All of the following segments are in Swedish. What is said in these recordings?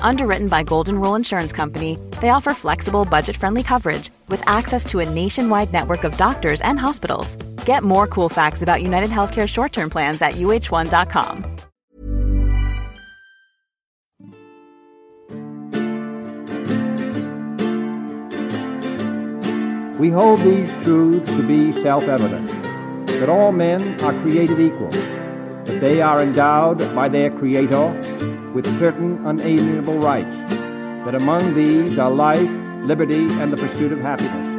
Underwritten by Golden Rule Insurance Company, they offer flexible, budget friendly coverage with access to a nationwide network of doctors and hospitals. Get more cool facts about United Healthcare short term plans at uh1.com. We hold these truths to be self evident that all men are created equal, that they are endowed by their Creator with certain unalienable rights, that among these are life, liberty, and the pursuit of happiness.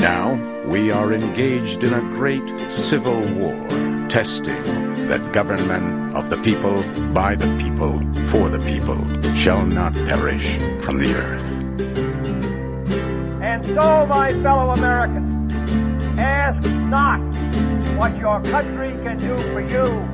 Now we are engaged in a great civil war, testing that government of the people, by the people, for the people, shall not perish from the earth. And so, my fellow Americans, ask not what your country can do for you.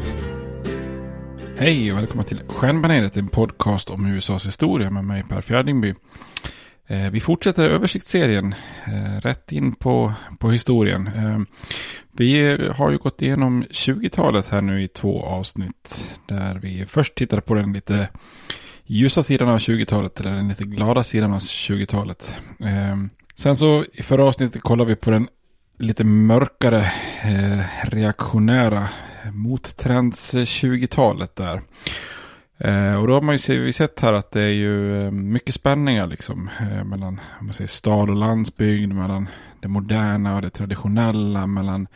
Hej och välkomna till Stjärnbaneret, en podcast om USAs historia med mig Per Fjärdingby. Eh, vi fortsätter översiktsserien eh, rätt in på, på historien. Eh, vi har ju gått igenom 20-talet här nu i två avsnitt. Där vi först tittade på den lite ljusa sidan av 20-talet, eller den lite glada sidan av 20-talet. Eh, sen så i förra avsnittet kollade vi på den lite mörkare eh, reaktionära mottrends 20-talet där. Eh, och då har man ju sett här att det är ju eh, mycket spänningar liksom eh, mellan om man säger, stad och landsbygd, mellan det moderna och det traditionella, mellan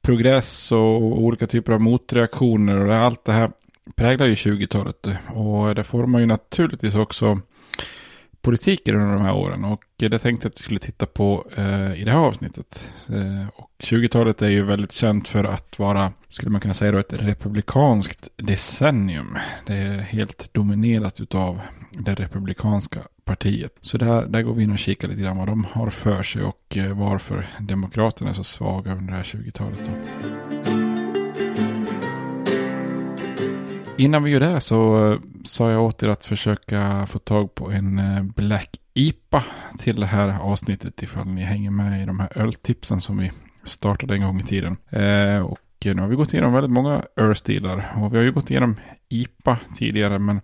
progress och olika typer av motreaktioner och allt det här präglar ju 20-talet och det formar ju naturligtvis också politiken under de här åren och det tänkte jag att vi skulle titta på eh, i det här avsnittet. Eh, och 20-talet är ju väldigt känt för att vara, skulle man kunna säga då, ett republikanskt decennium. Det är helt dominerat utav det republikanska partiet. Så där, där går vi in och kikar lite grann vad de har för sig och eh, varför demokraterna är så svaga under det här 20-talet. Då. Innan vi gör det så eh, sa jag åt er att försöka få tag på en eh, Black IPA till det här avsnittet ifall ni hänger med i de här öltipsen som vi startade en gång i tiden. Eh, och nu har vi gått igenom väldigt många ölstilar och vi har ju gått igenom IPA tidigare men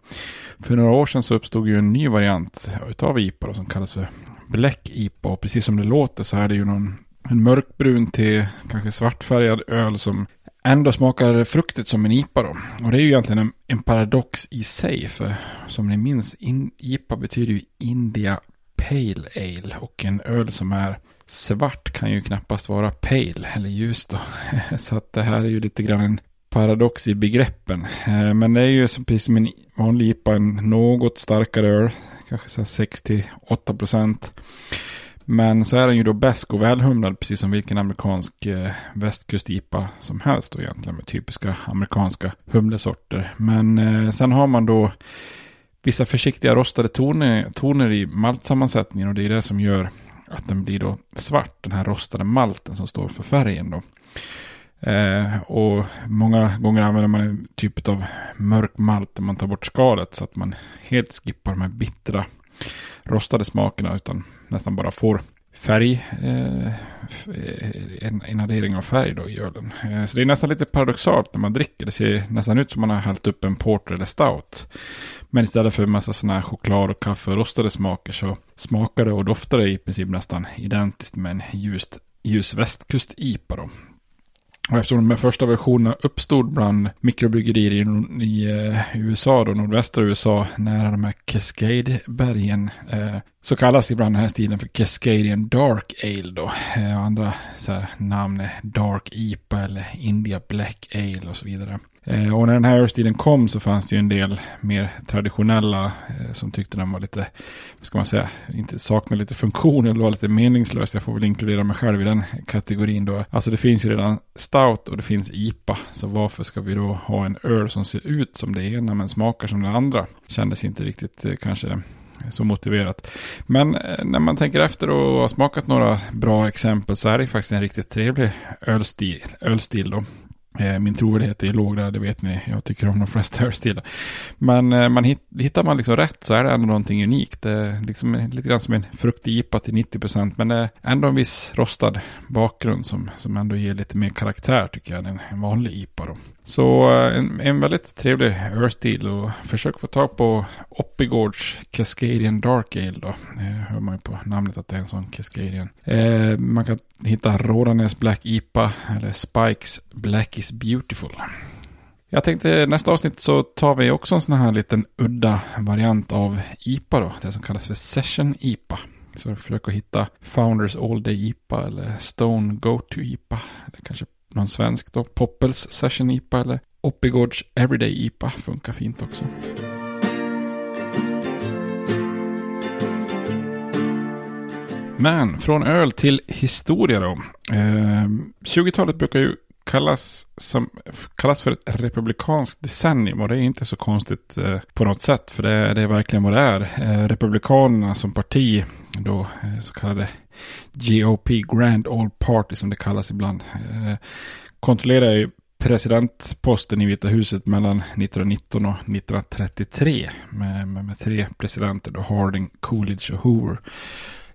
för några år sedan så uppstod ju en ny variant utav IPA då, som kallas för Black IPA. Och precis som det låter så är det ju någon en mörkbrun till kanske svartfärgad öl som ändå smakar fruktigt som en IPA då. Och det är ju egentligen en, en paradox i sig. För som ni minns, in, IPA betyder ju India Pale Ale. Och en öl som är svart kan ju knappast vara pale eller ljus då. Så att det här är ju lite grann en paradox i begreppen. Eh, men det är ju precis som en vanlig IPA en något starkare öl. Kanske så 6-8 procent. Men så är den ju då bäsk och välhumlad precis som vilken amerikansk eh, västkust-IPA som helst då egentligen med typiska amerikanska humlesorter. Men eh, sen har man då vissa försiktiga rostade toner, toner i maltsammansättningen och det är det som gör att den blir då svart, den här rostade malten som står för färgen då. Eh, och många gånger använder man en typ av mörk malt där man tar bort skalet så att man helt skippar de här bittra rostade smakerna utan nästan bara får färg, eh, eh en, en addering av färg då i ölen. Eh, så det är nästan lite paradoxalt när man dricker. Det ser nästan ut som man har hällt upp en porter eller stout. Men istället för en massa sådana här choklad och kaffe och rostade smaker så smakar det och doftar det i princip nästan identiskt med en ljust, ljus västkust-IPA då. Och eftersom de här första versionerna uppstod bland mikrobryggerier i, i eh, USA, då, nordvästra USA, nära de här Cascade-bergen, eh, så kallas ibland den här stilen för Cascadian Dark Ale då. Eh, andra så här, namn är Dark IPA eller India Black Ale och så vidare. Eh, och när den här ölstilen kom så fanns det ju en del mer traditionella eh, som tyckte den var lite, vad ska man säga, inte saknade lite funktion eller var lite meningslös. Jag får väl inkludera mig själv i den kategorin då. Alltså det finns ju redan stout och det finns IPA. Så varför ska vi då ha en öl som ser ut som det ena men smakar som det andra? Kändes inte riktigt eh, kanske så motiverat. Men eh, när man tänker efter och har smakat några bra exempel så är det faktiskt en riktigt trevlig ölstil, ölstil då. Eh, min trovärdighet är låg där, det vet ni. Jag tycker om de flesta hörstilar. Men eh, man man hittar man liksom rätt så är det ändå någonting unikt. Det är liksom lite grann som en fruktig IPA till 90%. Men det är ändå en viss rostad bakgrund som, som ändå ger lite mer karaktär tycker jag än en vanlig IPA. Då. Så eh, en, en väldigt trevlig ölstil och försök få tag på Oppigårds Cascadian Dark Ale då. Det hör man ju på namnet att det är en sån Cascadian. Eh, man kan hitta Rådanäs Black IPA eller Spikes Black is Beautiful. Jag tänkte nästa avsnitt så tar vi också en sån här liten udda variant av IPA då. Det som kallas för Session IPA. Så försök att hitta Founders All Day IPA eller Stone Go-To IPA. Eller kanske någon svensk då. Poppels Session IPA eller Oppigårds Everyday IPA funkar fint också. Men från öl till historia då. Eh, 20-talet brukar ju kallas, som, kallas för ett republikanskt decennium och det är inte så konstigt eh, på något sätt för det, det, är verkligen vad det är. Eh, Republikanerna som parti, då eh, så kallade GOP, Grand All Party som det kallas ibland, eh, kontrollerar ju presidentposten i Vita huset mellan 1919 och 1933 med, med, med tre presidenter, då Harding, Coolidge och Hoover.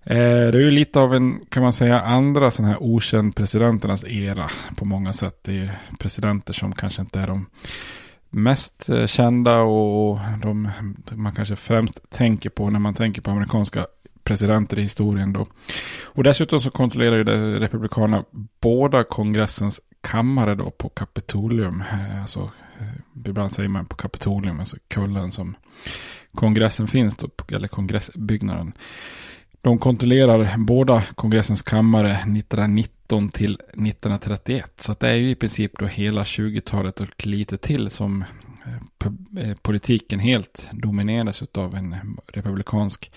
Eh, det är ju lite av en, kan man säga, andra sån här okänd presidenternas era på många sätt. Det är presidenter som kanske inte är de mest eh, kända och de man kanske främst tänker på när man tänker på amerikanska presidenter i historien då. Och dessutom så kontrollerar ju det republikanerna båda kongressens kammare då på Kapitolium. Eh, alltså, eh, ibland säger man på Kapitolium, alltså kullen som kongressen finns då, eller kongressbyggnaden. De kontrollerar båda kongressens kammare 1919 till 1931. Så det är ju i princip då hela 20-talet och lite till som eh, politiken helt domineras av en republikansk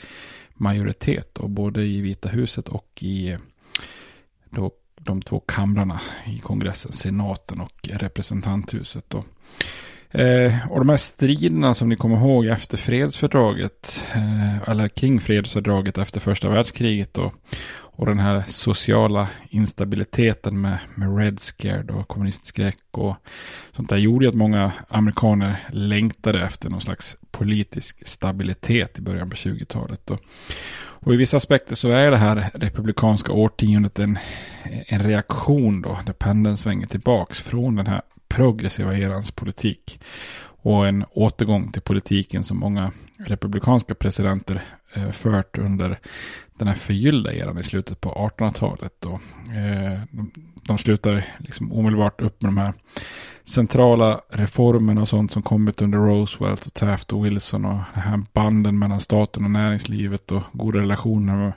majoritet. Och både i Vita huset och i då de två kamrarna i kongressen, senaten och representanthuset. Då. Eh, och de här striderna som ni kommer ihåg efter fredsfördraget, eh, eller kring fredsfördraget efter första världskriget då, och den här sociala instabiliteten med, med Red Scare och kommunistskräck och sånt där gjorde ju att många amerikaner längtade efter någon slags politisk stabilitet i början på 20-talet. Och, och i vissa aspekter så är det här republikanska årtiondet en, en reaktion då, där pendeln svänger tillbaks från den här progressiva erans politik. Och en återgång till politiken som många republikanska presidenter Eh, fört under den här förgyllda eran i slutet på 1800-talet. Eh, de, slutar liksom omedelbart upp med de här centrala reformerna och sånt som kommit under Roosevelt och Taft och Wilson och de här banden mellan staten och näringslivet och goda relationer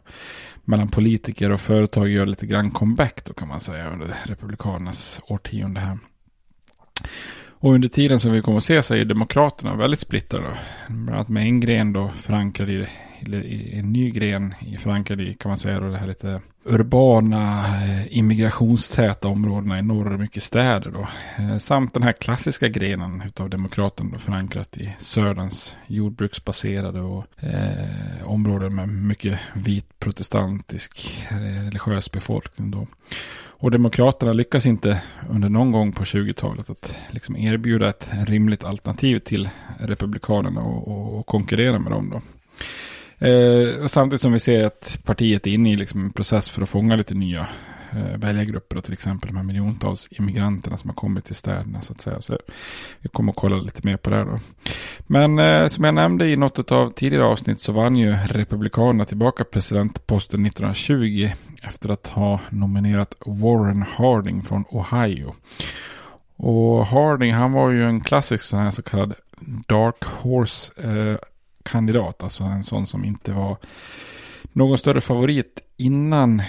mellan politiker och företag gör lite grann comeback då kan man säga under republikanernas årtionde här. Och under tiden som vi kommer att se så är Demokraterna väldigt splittrade. Bland annat med en gren då förankrad i, eller en ny gren i förankrad i kan man säga då det här lite urbana eh, immigrationstäta områdena i norr och mycket städer då. Eh, samt den här klassiska grenen utav Demokraterna då förankrat i söderns jordbruksbaserade och eh, områden med mycket vit protestantisk eh, religiös befolkning då. Och Demokraterna lyckas inte under någon gång på 20-talet att liksom erbjuda ett rimligt alternativ till Republikanerna och, och, och konkurrera med dem. Då. Eh, samtidigt som vi ser att partiet är inne i liksom en process för att fånga lite nya eh, väljargrupper och till exempel de här miljontals immigranterna som har kommit till städerna så att säga. Så vi kommer att kolla lite mer på det här då. Men eh, som jag nämnde i något av tidigare avsnitt så vann ju Republikanerna tillbaka presidentposten 1920 efter att ha nominerat Warren Harding från Ohio. Och Harding han var ju en klassisk sån här så kallad Dark Horse eh, kandidat. Alltså en sån som inte var någon större favorit innan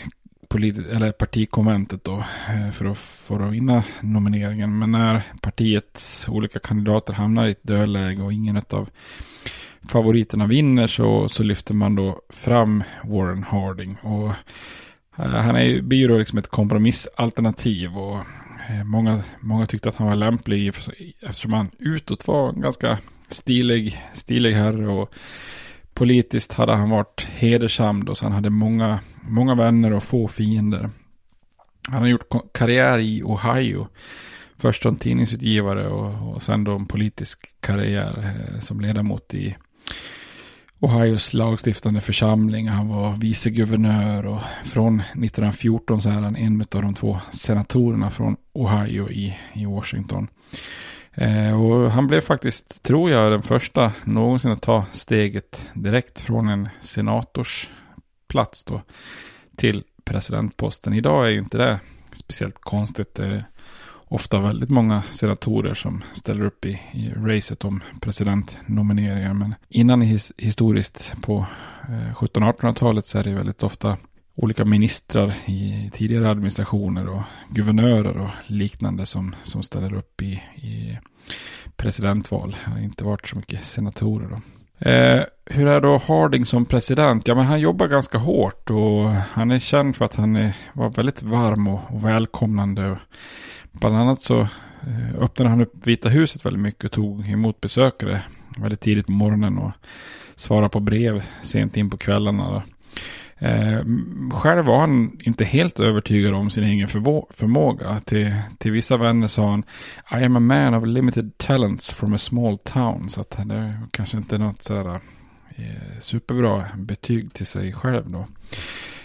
eller partikonventet då eh, för att, för att vinna nomineringen. Men när partiets olika kandidater hamnar i ett dödläge och ingen av favoriterna vinner så, så lyfter man då fram Warren Harding. Och eh, han är, blir ju då liksom ett kompromissalternativ och eh, många, många tyckte att han var lämplig eftersom han utåt var en ganska stilig, stilig herre och politiskt hade han varit hedersam då så han hade många, många vänner och få fiender. Han har gjort karriär i Ohio. Först som tidningsutgivare och, och sen då en politisk karriär eh, som ledamot i Ohios lagstiftande församling. Han var viceguvernör och från 1914 så är han en av de två senatorerna från Ohio i, i Washington. Eh, och han blev faktiskt, tror jag, den första någonsin att ta steget direkt från en senatorsplats då till presidentposten. Idag är ju inte det speciellt konstigt. Det är ofta väldigt många senatorer som ställer upp i, i racet om presidentnomineringar. Men innan his, historiskt på eh, 1700-1800-talet så är det väldigt ofta olika ministrar i tidigare administrationer och guvernörer och liknande som, som ställer upp i, i presidentval. Det har inte varit så mycket senatorer då. Eh, hur är då Harding som president? Ja, men han jobbar ganska hårt och han är känd för att han är, var väldigt varm och, och välkomnande. Bland annat så eh, öppnade han upp Vita huset väldigt mycket och tog emot besökare väldigt tidigt på morgonen och svarade på brev sent in på kvällarna. Eh, själv var han inte helt övertygad om sin egen förmåga. Till, till vissa vänner sa han I am a man of limited talents from a small town. Så att det kanske inte är något sådär eh, superbra betyg till sig själv då.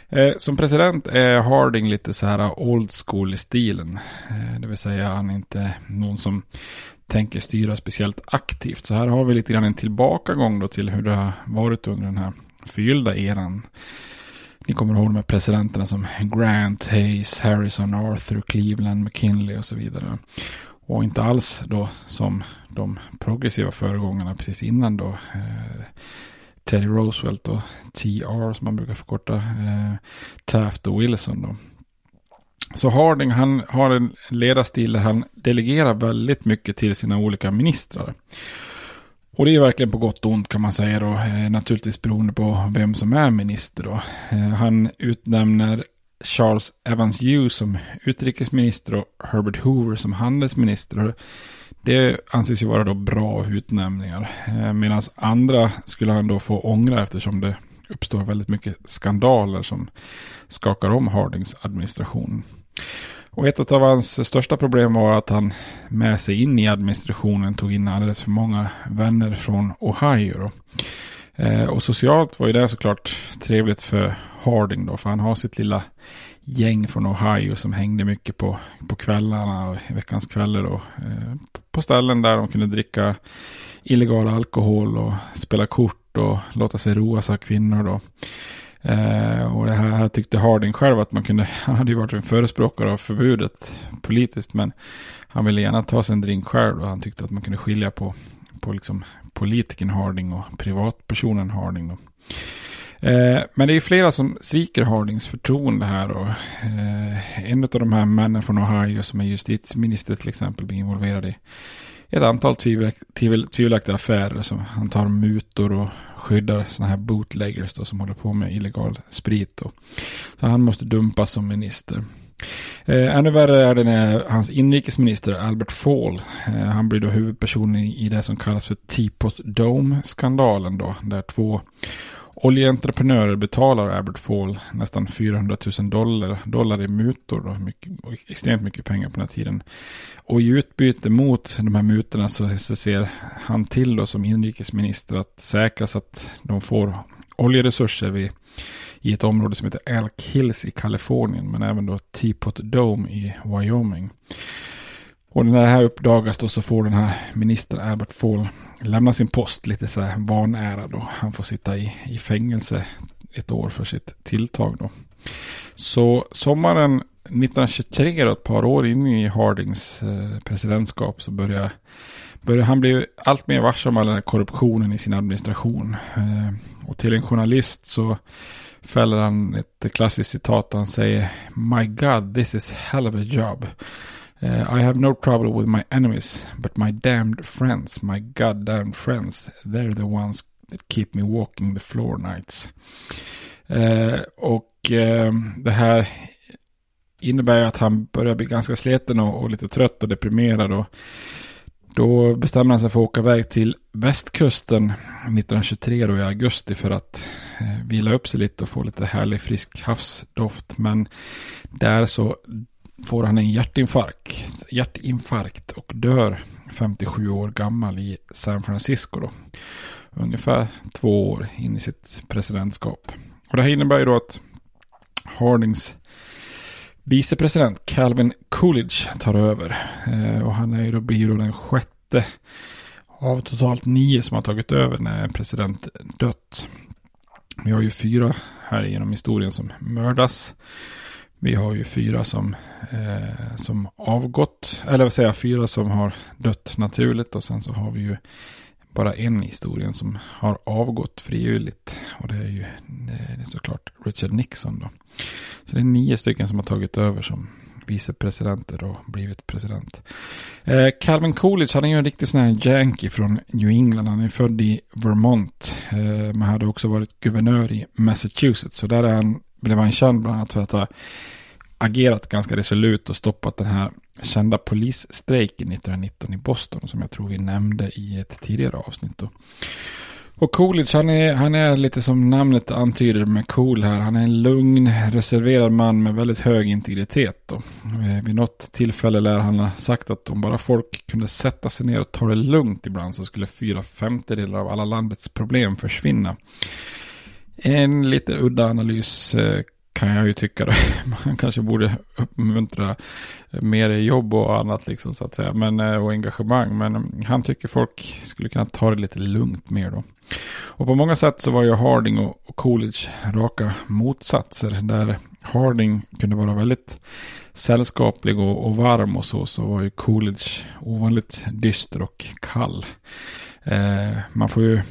Eh, som president är Harding lite så här old school i stilen. Eh, det vill säga han är inte någon som tänker styra speciellt aktivt. Så här har vi lite grann en tillbakagång då till hur det har varit under den här förgyllda eran. Ni kommer ihåg de här presidenterna som Grant, Hayes, Harrison, Arthur, Cleveland, McKinley och så vidare. Och inte alls då som de progressiva föregångarna precis innan då. Eh, Teddy Roosevelt och TR som man brukar förkorta. Eh, Taft och Wilson då. Så Harding han har en ledarstil där han delegerar väldigt mycket till sina olika ministrar. Och det är verkligen på gott och ont kan man säga då. Eh, naturligtvis beroende på vem som är minister då. Eh, han utnämner Charles Evans Hughes som utrikesminister och Herbert Hoover som handelsminister. Det anses ju vara då bra utnämningar. Eh, Medan andra skulle han då få ångra eftersom det uppstår väldigt mycket skandaler som skakar om Hardings administration. Och ett av hans största problem var att han med sig in i administrationen tog in alldeles för många vänner från Ohio. Då. Eh, och socialt var ju det såklart trevligt för Harding då, för han har sitt lilla gäng från Ohio som hängde mycket på, på kvällarna och veckans kvällar då. Eh, på ställen där de kunde dricka illegal alkohol och spela kort och låta sig roas av kvinnor då. Eh, och det här, här, tyckte Harding själv att man kunde, han hade ju varit en förespråkare av förbudet politiskt, men han ville gärna ta sig en drink själv och han tyckte att man kunde skilja på, på liksom politikern Harding och privatpersonen Harding. Då. Eh, men det är flera som sviker Hardings förtroende här. Och, eh, en av de här männen från Ohio som är justitieminister till exempel blir involverad i ett antal tvivel, tvivel, tvivelaktiga affärer. Som han tar mutor och skyddar sådana här bootleggers då, som håller på med illegal sprit. Då. Så han måste dumpas som minister. Eh, ännu värre är det när hans inrikesminister Albert Fall, eh, han blir då huvudperson i, i det som kallas för Teapot Dome-skandalen då, där två Oljeentreprenörer betalar Albert Fall nästan 400 000 dollar, dollar i mutor. Då, mycket, extremt mycket pengar på den här tiden. Och i utbyte mot de här mutorna så, ser han till då som inrikesminister att säkra så att de får oljeresurser vid, i ett område som heter Elk Hills i Kalifornien. Men även då Teapot Dome i Wyoming. Och när det här uppdagas då så får den här ministern Albert Fall Lämnar sin post lite så här vanärad och han får sitta i, i fängelse ett år för sitt tilltag då. Så sommaren 1923, då, ett par år in i Hardings eh, presidentskap, så börjar, börjar han bli allt mer varse om all den här korruptionen i sin administration. Eh, och till en journalist så fäller han ett klassiskt citat. Han säger My God, this is hell of a job. Uh, I have no trouble with my enemies, but my damned friends, my goddamn friends, they're the ones that keep me walking the floor nights. Uh, och uh, det här innebär att han börjar bli ganska sliten och, och, lite trött och deprimerad. Och då bestämmer han sig för att åka iväg till västkusten 1923 då i augusti för att eh, vila upp sig lite och få lite härlig frisk havsdoft. Men där så får han en hjärtinfarkt, hjärtinfarkt och dör 57 år gammal i San Francisco. Då. Ungefär två år in i sitt presidentskap. Och det här innebär ju då att Hardings vicepresident Calvin Coolidge tar över. Eh, och han är ju då, blir då den sjätte av totalt nio som har tagit över när en president dött. Vi har ju fyra här genom historien som mördas. Vi har ju fyra som, eh, som avgått, eller vad säger jag, fyra som har dött naturligt och sen så har vi ju bara en i historien som har avgått frivilligt. Och det är ju det är såklart Richard Nixon då. Så det är nio stycken som har tagit över som vicepresidenter och blivit president. Eh, Calvin Coolidge, han är ju en riktig sån här yankee från New England. Han är född i Vermont. Eh, men hade också varit guvernör i Massachusetts. Så där är han blev han känd bland annat för att ha agerat ganska resolut och stoppat den här kända polisstrejken 1919 i Boston som jag tror vi nämnde i ett tidigare avsnitt. Då. Och Coolidge, han är, han är lite som namnet antyder med cool här. Han är en lugn, reserverad man med väldigt hög integritet. Då. Eh, vid något tillfälle lär han ha sagt att om bara folk kunde sätta sig ner och ta det lugnt ibland så skulle fyra femtedelar av alla landets problem försvinna. En lite udda analys eh, kan jag ju tycka. Då. Man kanske borde uppmuntra mer jobb och annat liksom så att säga. Men, eh, och engagemang. Men mm, han tycker folk skulle kunna ta det lite lugnt mer då. Och på många sätt så var ju Harding och Coolidge raka motsatser. Där Harding kunde vara väldigt sällskaplig och, och varm och så. Så var ju Coolidge ovanligt dyster och kall. Eh, man får ju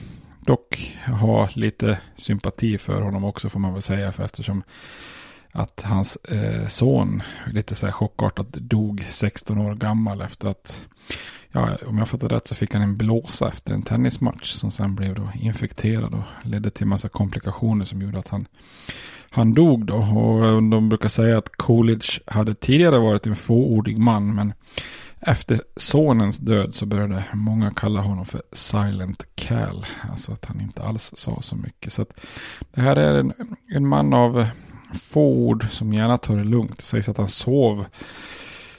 dock ha lite sympati för honom också får man väl säga. För eftersom att hans eh, son lite så här chockartat dog 16 år gammal efter att, ja, om jag fattar rätt så fick han en blåsa efter en tennismatch som sen blev då infekterad och ledde till massa komplikationer som gjorde att han, han dog då. Och eh, de brukar säga att Coolidge hade tidigare varit en fåordig man men efter sonens död så började många kalla honom för Silent Cal. Alltså att han inte alls sa så mycket. Så att det här är en, en man av få ord som gärna tar det lugnt. Det sägs att han sov,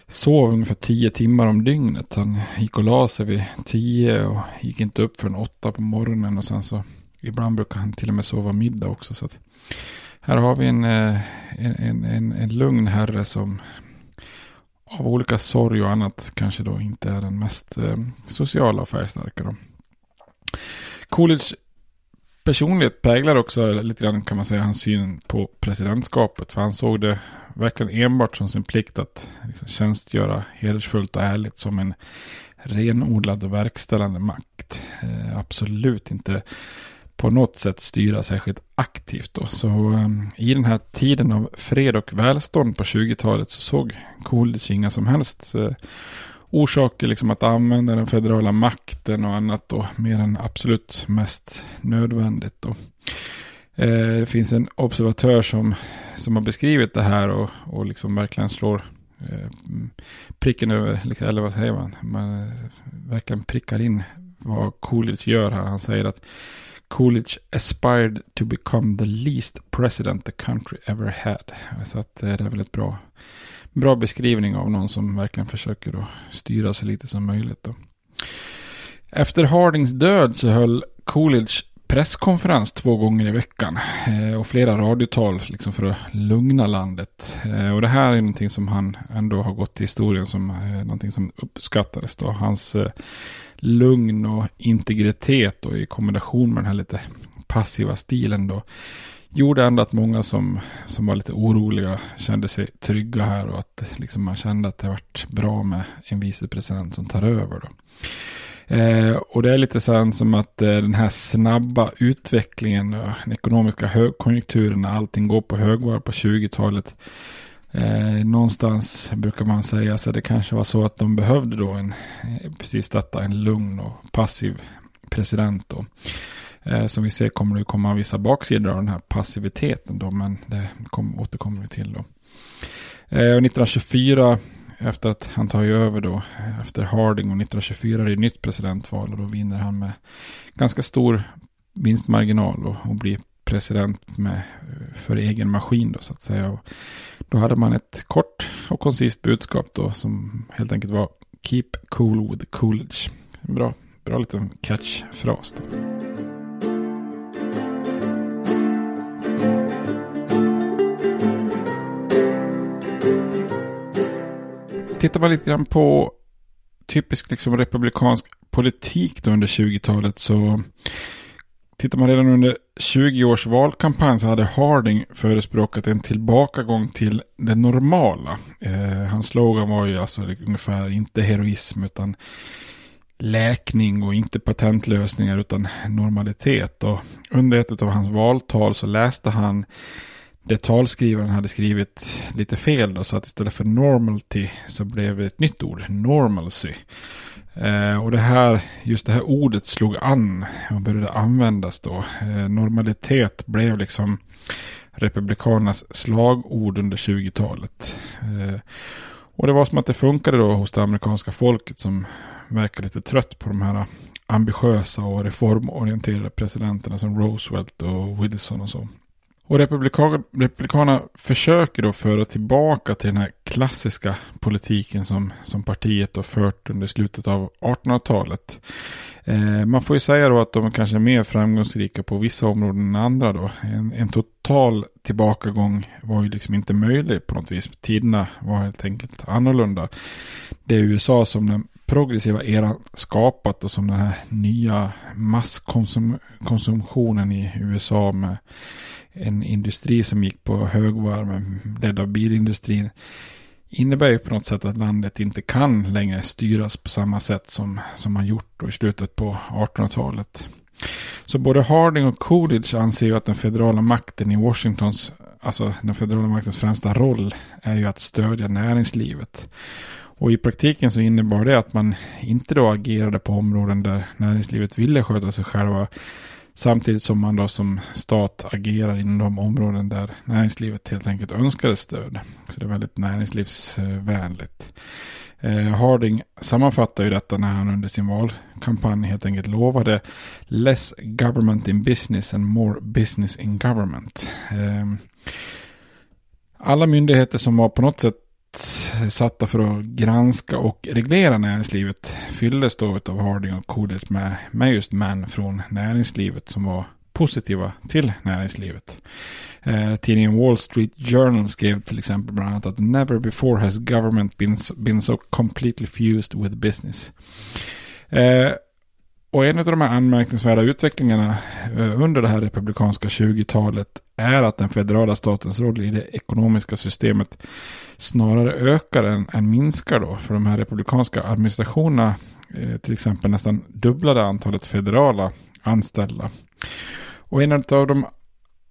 sov ungefär tio timmar om dygnet. Han gick och la sig vid tio och gick inte upp förrän åtta på morgonen. Och sen så ibland brukar han till och med sova middag också. Så att här har vi en, eh, en, en, en, en lugn herre som av olika sorg och annat kanske då inte är den mest eh, sociala och färgstarka. Då. Coolidge personlighet präglar också lite grann kan man säga hans syn på presidentskapet. För han såg det verkligen enbart som sin plikt att liksom tjänstgöra hedersfullt och ärligt som en renodlad och verkställande makt. Eh, absolut inte på något sätt styra särskilt aktivt. Då. Så um, i den här tiden av fred och välstånd på 20-talet så såg Coolidge inga som helst uh, orsaker liksom att använda den federala makten och annat då mer än absolut mest nödvändigt. Då. Uh, det finns en observatör som, som har beskrivit det här och, och liksom verkligen slår uh, pricken över, liksom, eller vad säger man, man verkligen prickar in vad Coolidge gör här. Han säger att Coolidge aspired to become the least president the country ever had. Så att eh, det är väl ett bra, bra beskrivning av någon som verkligen försöker att styra så lite som möjligt. Då. Efter Hardings död så höll Coolidge presskonferens två gånger i veckan eh, och flera radiotal liksom för att lugna landet. Eh, och det här är någonting som han ändå har gått till historien som någonting som uppskattades då. Hans lugn och integritet och i kombination med den här lite passiva stilen då gjorde ändå att många som, som var lite oroliga kände sig trygga här och att liksom man kände att det varit bra med en vicepresident som tar över. Då. Eh, och det är lite så som att eh, den här snabba utvecklingen den ekonomiska högkonjunkturen när allting går på högvarv på 20-talet Eh, någonstans brukar man säga så det kanske var så att de behövde då en, eh, precis detta, en lugn och passiv president då. Eh, som vi ser kommer det komma vissa baksidor av den här passiviteten då, men det kom, återkommer vi till då. Eh, 1924, efter att han tar över då, eh, efter Harding och 1924 är det nytt presidentval och då vinner han med ganska stor vinstmarginal och, och blir president med, eh, för egen maskin då så att säga. Och då hade man ett kort och koncist budskap då som helt enkelt var Keep cool with Coolidge. Bra, bra liten catchfras då. Tittar man lite grann på typisk liksom republikansk politik då under 20-talet så Tittar man redan under 20 års valkampanj så hade Harding förespråkat en tillbakagång till det normala. Eh, hans slogan var ju alltså ungefär inte heroism utan läkning och inte patentlösningar utan normalitet. Och under ett av hans valtal så läste han det talskrivaren hade skrivit lite fel då, så att istället för normalty så blev det ett nytt ord, normalcy. Eh, och det här, just det här ordet slog an och började användas då. Eh, normalitet blev liksom republikanernas slagord under 20-talet. Eh, och det var som att det funkade då hos det amerikanska folket som verkar lite trött på de här ambitiösa och reformorienterade presidenterna som Roosevelt och Wilson och så. Och republikan, Republikanerna försöker då föra tillbaka till den här klassiska politiken som, som partiet har fört under slutet av 1800-talet. Eh, man får ju säga då att de är kanske är mer framgångsrika på vissa områden än andra då. En, en, total tillbakagång var ju liksom inte möjlig på något vis. Tiderna var helt enkelt annorlunda. Det är USA som den progressiva eran skapat och som den här nya masskonsumtionen i USA med en industri som gick på högvarv ledd av bilindustrin innebär ju på något sätt att landet inte kan längre styras på samma sätt som, som man gjort i slutet på 1800-talet. Så både Harding och Coolidge anser ju att den federala makten i Washingtons, alltså den federala maktens främsta roll är ju att stödja näringslivet. Och i praktiken så innebar det att man inte då agerade på områden där näringslivet ville sköta sig själva Samtidigt som man då som stat agerar inom de områden där näringslivet helt enkelt önskade stöd. Så det är väldigt näringslivsvänligt. Eh, Harding sammanfattar ju detta när han under sin valkampanj helt enkelt lovade less government in business and more business in government. Eh, alla myndigheter som var på något sätt satta för att granska och reglera näringslivet fylldes då av Harding och Coolidge med, med just män från näringslivet som var positiva till näringslivet. Eh, tidningen Wall Street Journal skrev till exempel bland annat att never before has government been, been so completely fused with business. Eh, och en av de här anmärkningsvärda utvecklingarna eh, under det här republikanska 20-talet är att den federala statens roll i det ekonomiska systemet snarare ökar än, än minskar då. För de här republikanska administrationerna eh, till exempel nästan dubblade antalet federala anställda. Och en av de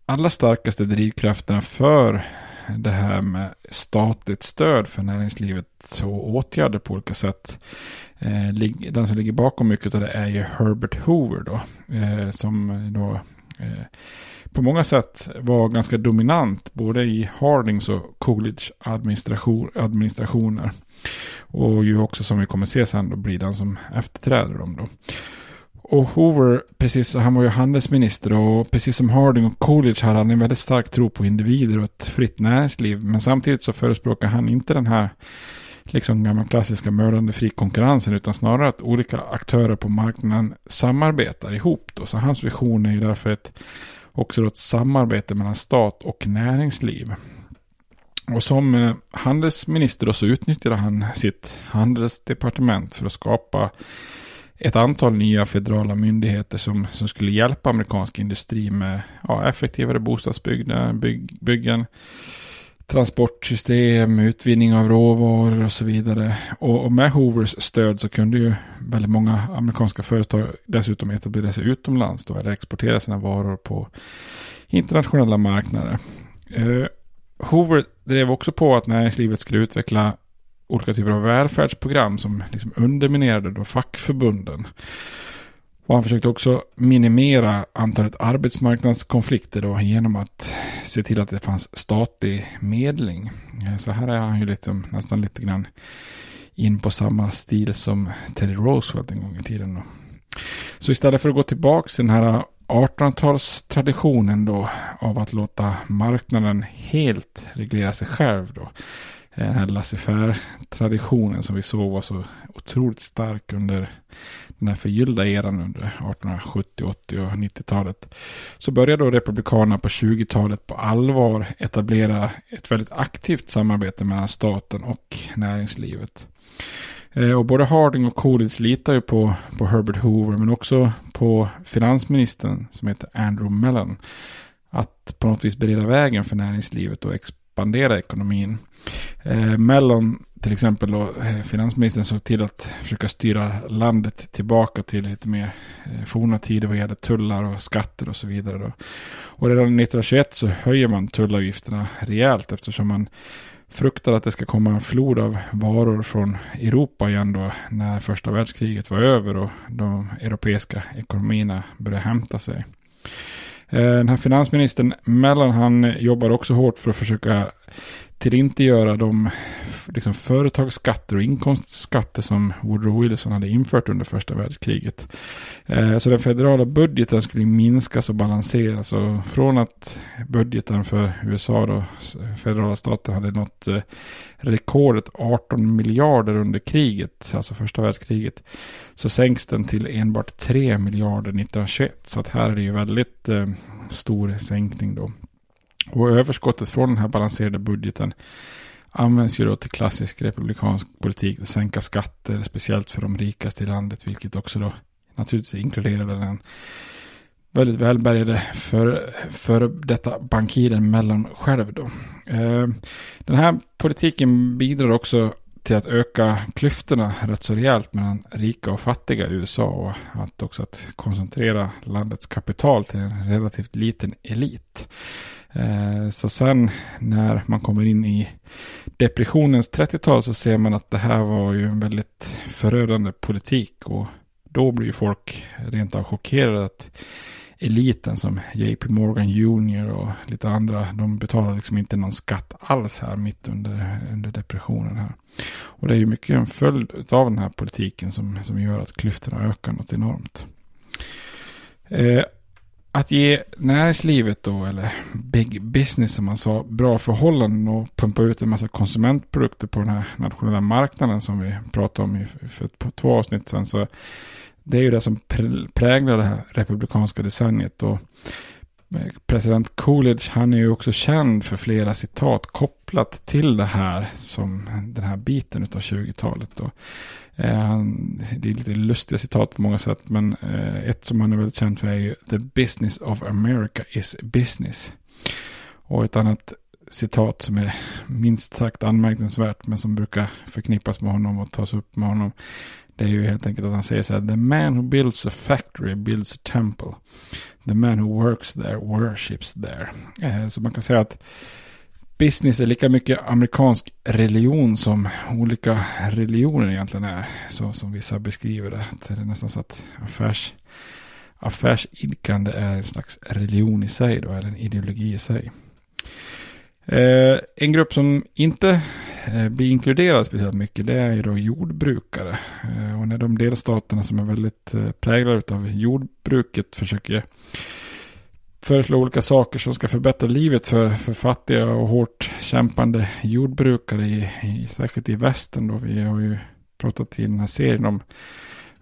allra starkaste drivkrafterna för det här med statligt stöd för näringslivet och åtgärder på olika sätt. Eh, den som ligger bakom mycket av det är ju Herbert Hoover då. Eh, som då eh, på många sätt var ganska dominant både i Hardings och Coolidge administration, administrationer. Och ju också som vi kommer se sen då blir den som efterträder dem då. Och Hoover, precis, han var ju handelsminister och precis som Harding och Coolidge hade han en väldigt stark tro på individer och ett fritt näringsliv. Men samtidigt så förespråkar han inte den här liksom gamla klassiska mördande fri konkurrensen utan snarare att olika aktörer på marknaden samarbetar ihop. Då. Så hans vision är ju därför ett, också ett samarbete mellan stat och näringsliv. Och som eh, handelsminister handelsminister så utnyttjade han sitt handelsdepartement för att skapa ett antal nya federala myndigheter som, som skulle hjälpa amerikansk industri med ja, effektivare bostadsbyggen, bygg, byggen, transportsystem, utvinning av råvaror och så vidare. Och, och, med Hoovers stöd så kunde ju väldigt många amerikanska företag dessutom etablera sig utomlands då, eller exportera sina varor på internationella marknader. Eh, Hoover drev också på att näringslivet skulle utveckla olika typer av välfärdsprogram som liksom underminerade då fackförbunden. Och han försökte också minimera antalet arbetsmarknadskonflikter då genom att se till att det fanns statlig medling. Eh, så här är han ju liksom, nästan lite grann in på samma stil som Teddy Roosevelt en gång i tiden. Då. Så istället för att gå tillbaka till den här 1800-talstraditionen då av att låta marknaden helt reglera sig själv då den här laissez-faire-traditionen som vi såg var så otroligt stark under den här förgyllda eran under 1870, 80 och 90-talet. Så började då Republikanerna på 20-talet på allvar etablera ett väldigt aktivt samarbete mellan staten och näringslivet. Eh, och både Harding och Coolidge litar ju på, på Herbert Hoover men också på finansministern som heter Andrew Mellon. Att på något vis bereda vägen för näringslivet och expandera ekonomin. Eh, Mellon, till exempel då, eh, finansministern såg till att försöka styra landet tillbaka till lite mer eh, forna tider vad gäller tullar och skatter och så vidare. Då. Och redan 1921 så höjer man tullavgifterna rejält eftersom man fruktar att det ska komma en flod av varor från Europa igen då när första världskriget var över och de europeiska ekonomierna började hämta sig. Eh, den här finansministern Mellon han jobbar också hårt för att försöka till inte göra de liksom, företagsskatter och inkomstskatter som Woodrow Wilson hade infört under första världskriget. Eh, så den federala budgeten skulle minskas och balanseras. Och från att budgeten för USA, då, federala staten, hade nått eh, rekordet 18 miljarder under kriget, alltså första världskriget, så sänks den till enbart 3 miljarder 1921. Så att här är det ju väldigt eh, stor sänkning då. Och överskottet från den här balanserade budgeten används ju då till klassisk republikansk politik, att sänka skatter, speciellt för de rikaste i landet, vilket också då naturligtvis inkluderade den väldigt välbärgade för, för detta bankiren mellan själv då. Eh, den här politiken bidrar också till att öka klyftorna rätt så rejält mellan rika och fattiga i USA och att också att koncentrera landets kapital till en relativt liten elit. Eh, så sen när man kommer in i depressionens 30-tal så ser man att det här var ju en väldigt förödande politik och då blir ju folk rent av chockerade att eliten som JP Morgan Jr och lite andra, de betalar liksom inte någon skatt alls här mitt under, under depressionen här. Och det är ju mycket en följd av den här politiken som, som gör att klyftorna ökar något enormt. Eh, att ge näringslivet då, eller big business som man sa, bra förhållanden och pumpa ut en massa konsumentprodukter på den här nationella marknaden som vi pratade om för två avsnitt sedan. Så det är ju det som präglar det här republikanska decenniet. Och eh, president Coolidge, han är ju också känd för flera citat kopplat till det här, som den här biten av 20-talet. Eh, det är lite lustiga citat på många sätt, men eh, ett som han är väldigt känd för är ju The business of America is business. Och ett annat citat som är minst sagt anmärkningsvärt, men som brukar förknippas med honom och tas upp med honom. Det är ju helt enkelt att han säger så här. The man who builds a factory builds a temple. The man who works there worships there. Eh, så man kan säga att business är lika mycket amerikansk religion som olika religioner egentligen är. Så som vissa beskriver det. Det är nästan så att affärs, affärsidkande är en slags religion i sig då, eller en ideologi i sig. Eh, en grupp som inte Eh, blir inkluderad speciellt mycket det är ju då jordbrukare. Eh, och när de delstaterna som är väldigt eh, präglade av jordbruket försöker föreslå olika saker som ska förbättra livet för, för fattiga och hårt kämpande jordbrukare, i, i, särskilt i västern. Då. Vi har ju pratat i den här serien om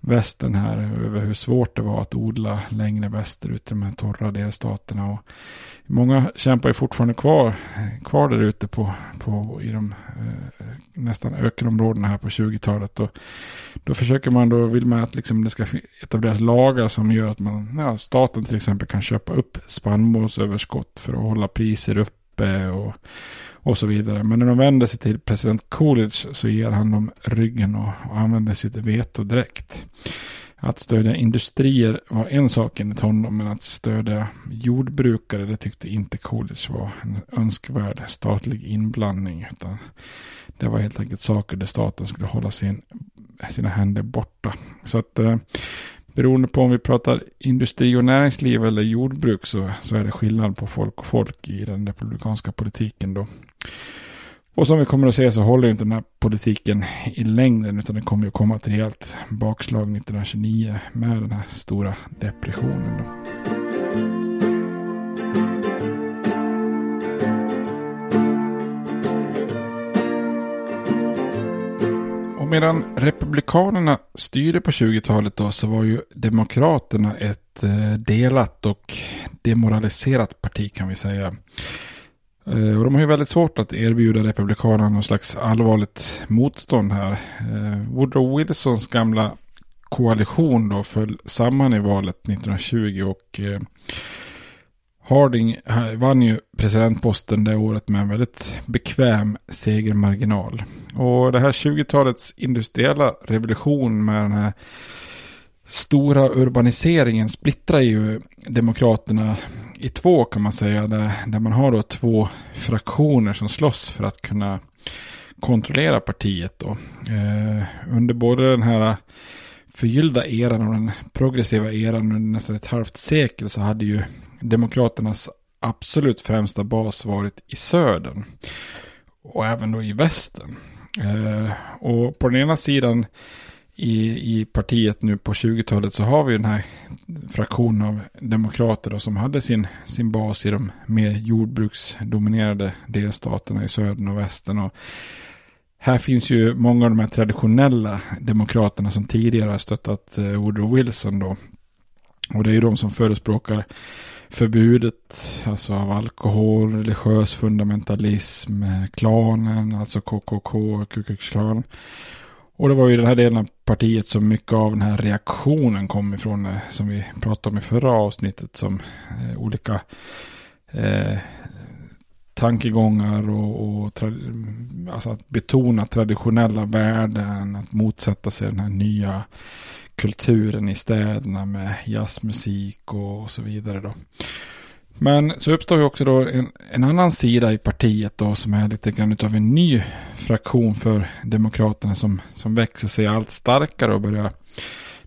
västern här, över hur svårt det var att odla längre västerut i de här torra delstaterna. Och många kämpar ju fortfarande kvar, kvar där ute på, på, i de eh, nästan ökenområdena här på 20-talet. Och då försöker man då, vill man att liksom det ska etableras lagar som gör att man, ja, staten till exempel kan köpa upp spannmålsöverskott för att hålla priser uppe och, och så vidare. Men när de vänder sig till president Coolidge så ger han dem ryggen och, använder sitt veto direkt. Att stödja industrier var en sak enligt honom, men att stödja jordbrukare, det tyckte inte Coolidge var en önskvärd statlig inblandning. Utan det var helt enkelt saker där staten skulle hålla sin, sina händer borta. Så att eh, beroende på om vi pratar industri och näringsliv eller jordbruk så, så är det skillnad på folk och folk i den republikanska politiken då. Och som vi kommer att se så håller inte den här politiken i längden utan det kommer att komma ett rejält bakslag 1929 med den här stora depressionen. Då. Medan Republikanerna styrde på 20-talet då så var ju Demokraterna ett eh, delat och demoraliserat parti kan vi säga. Eh, och de har ju väldigt svårt att erbjuda Republikanerna någon slags allvarligt motstånd här. Eh, Woodrow Wilsons gamla koalition då föll samman i valet 1920 och Harding vann ju presidentposten det året med en väldigt bekväm segermarginal. Och det här 20-talets industriella revolution med den här stora urbaniseringen splittrar ju demokraterna i två kan man säga. Där, där man har då två fraktioner som slåss för att kunna kontrollera partiet då. Eh, under både den här förgyllda eran och den progressiva eran under nästan ett halvt sekel så hade ju demokraternas absolut främsta bas varit i södern. Och även då i västern. Eh, och på den ena sidan i, i partiet nu på 20-talet så har vi den här fraktionen av demokrater då, som hade sin, sin bas i de mer jordbruksdominerade delstaterna i södern och västern. Och här finns ju många av de här traditionella demokraterna som tidigare har stöttat eh, Woodrow Wilson då. Och det är ju de som förespråkar förbudet alltså av alkohol, religiös fundamentalism, eh, klanen, alltså KKK, Ku Klux Klan. Och det var ju den här delen av partiet som mycket av den här reaktionen kom ifrån, eh, som vi pratade om i förra avsnittet, som olika eh, tankegångar och, och alltså att betona traditionella värden, att motsätta sig den här nya kulturen i städerna med jazzmusik och, och så vidare. Då. Men så uppstår ju också då en, en, annan sida i partiet då som är lite grann av en ny fraktion för Demokraterna som, som växer sig allt starkare och börjar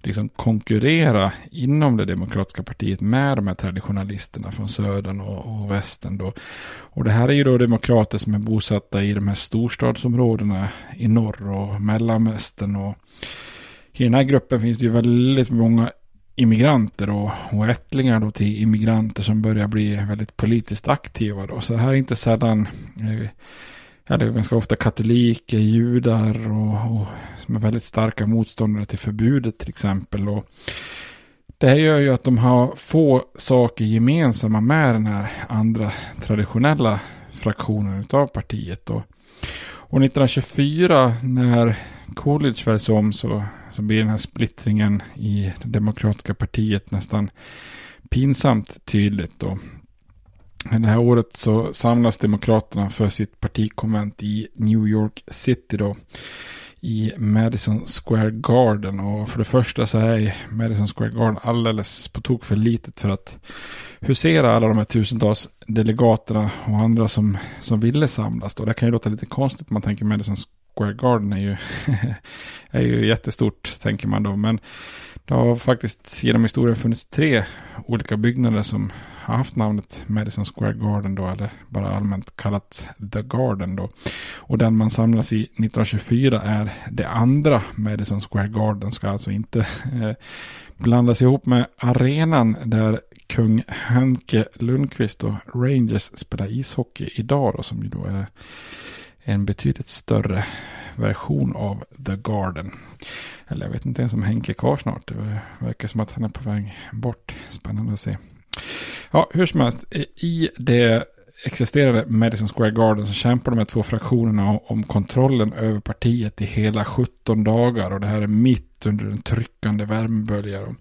liksom konkurrera inom det demokratiska partiet med de här traditionalisterna från södern och, och västern då. Och det här är ju då demokrater som är bosatta i de här storstadsområdena i norr och mellanvästern och i den här gruppen finns det ju väldigt många immigranter och, och ättlingar då till immigranter som börjar bli väldigt politiskt aktiva. Då. Så det här är inte sällan, eh, ja, det är ganska ofta katoliker, judar och, och som är väldigt starka motståndare till förbudet till exempel. Och Det här gör ju att de har få saker gemensamma med den här andra traditionella fraktionen av partiet. Och, och 1924 när Coolidge väljs om så, så blir den här splittringen i det demokratiska partiet nästan pinsamt tydligt. Då. Det här året så samlas Demokraterna för sitt partikonvent i New York City då. I Madison Square Garden. Och för det första så är Madison Square Garden alldeles på tok för litet för att husera alla de här tusentals delegaterna och andra som, som ville samlas. Då. Det kan ju låta lite konstigt. Man tänker Madison Square Garden är ju, är ju jättestort tänker man då. Men det har faktiskt genom historien funnits tre olika byggnader som har haft namnet Madison Square Garden då, eller bara allmänt kallat The Garden då. Och den man samlas i 1924 är det andra Madison Square Garden, ska alltså inte eh, blandas ihop med arenan där kung Henke Lundqvist och Rangers spelar ishockey idag då, som ju då är en betydligt större version av The Garden. Eller jag vet inte ens om Henke är kvar snart. Det verkar som att han är på väg bort. Spännande att se. Ja, hur som helst. I det existerande Madison Square Garden så kämpar de här två fraktionerna om kontrollen över partiet i hela 17 dagar. Och det här är mitt under en tryckande värmebölja.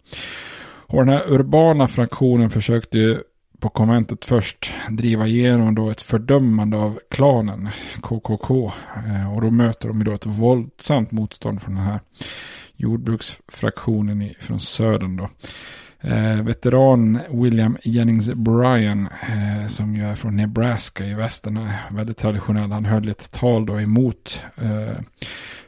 Och den här urbana fraktionen försökte ju på konventet först driva igenom då ett fördömande av klanen KKK. Eh, och då möter de ju då ett våldsamt motstånd från den här jordbruksfraktionen från södern då. Eh, veteran William Jennings Bryan, eh, som ju är från Nebraska i västern, väldigt traditionell. Han höll ett tal då emot eh,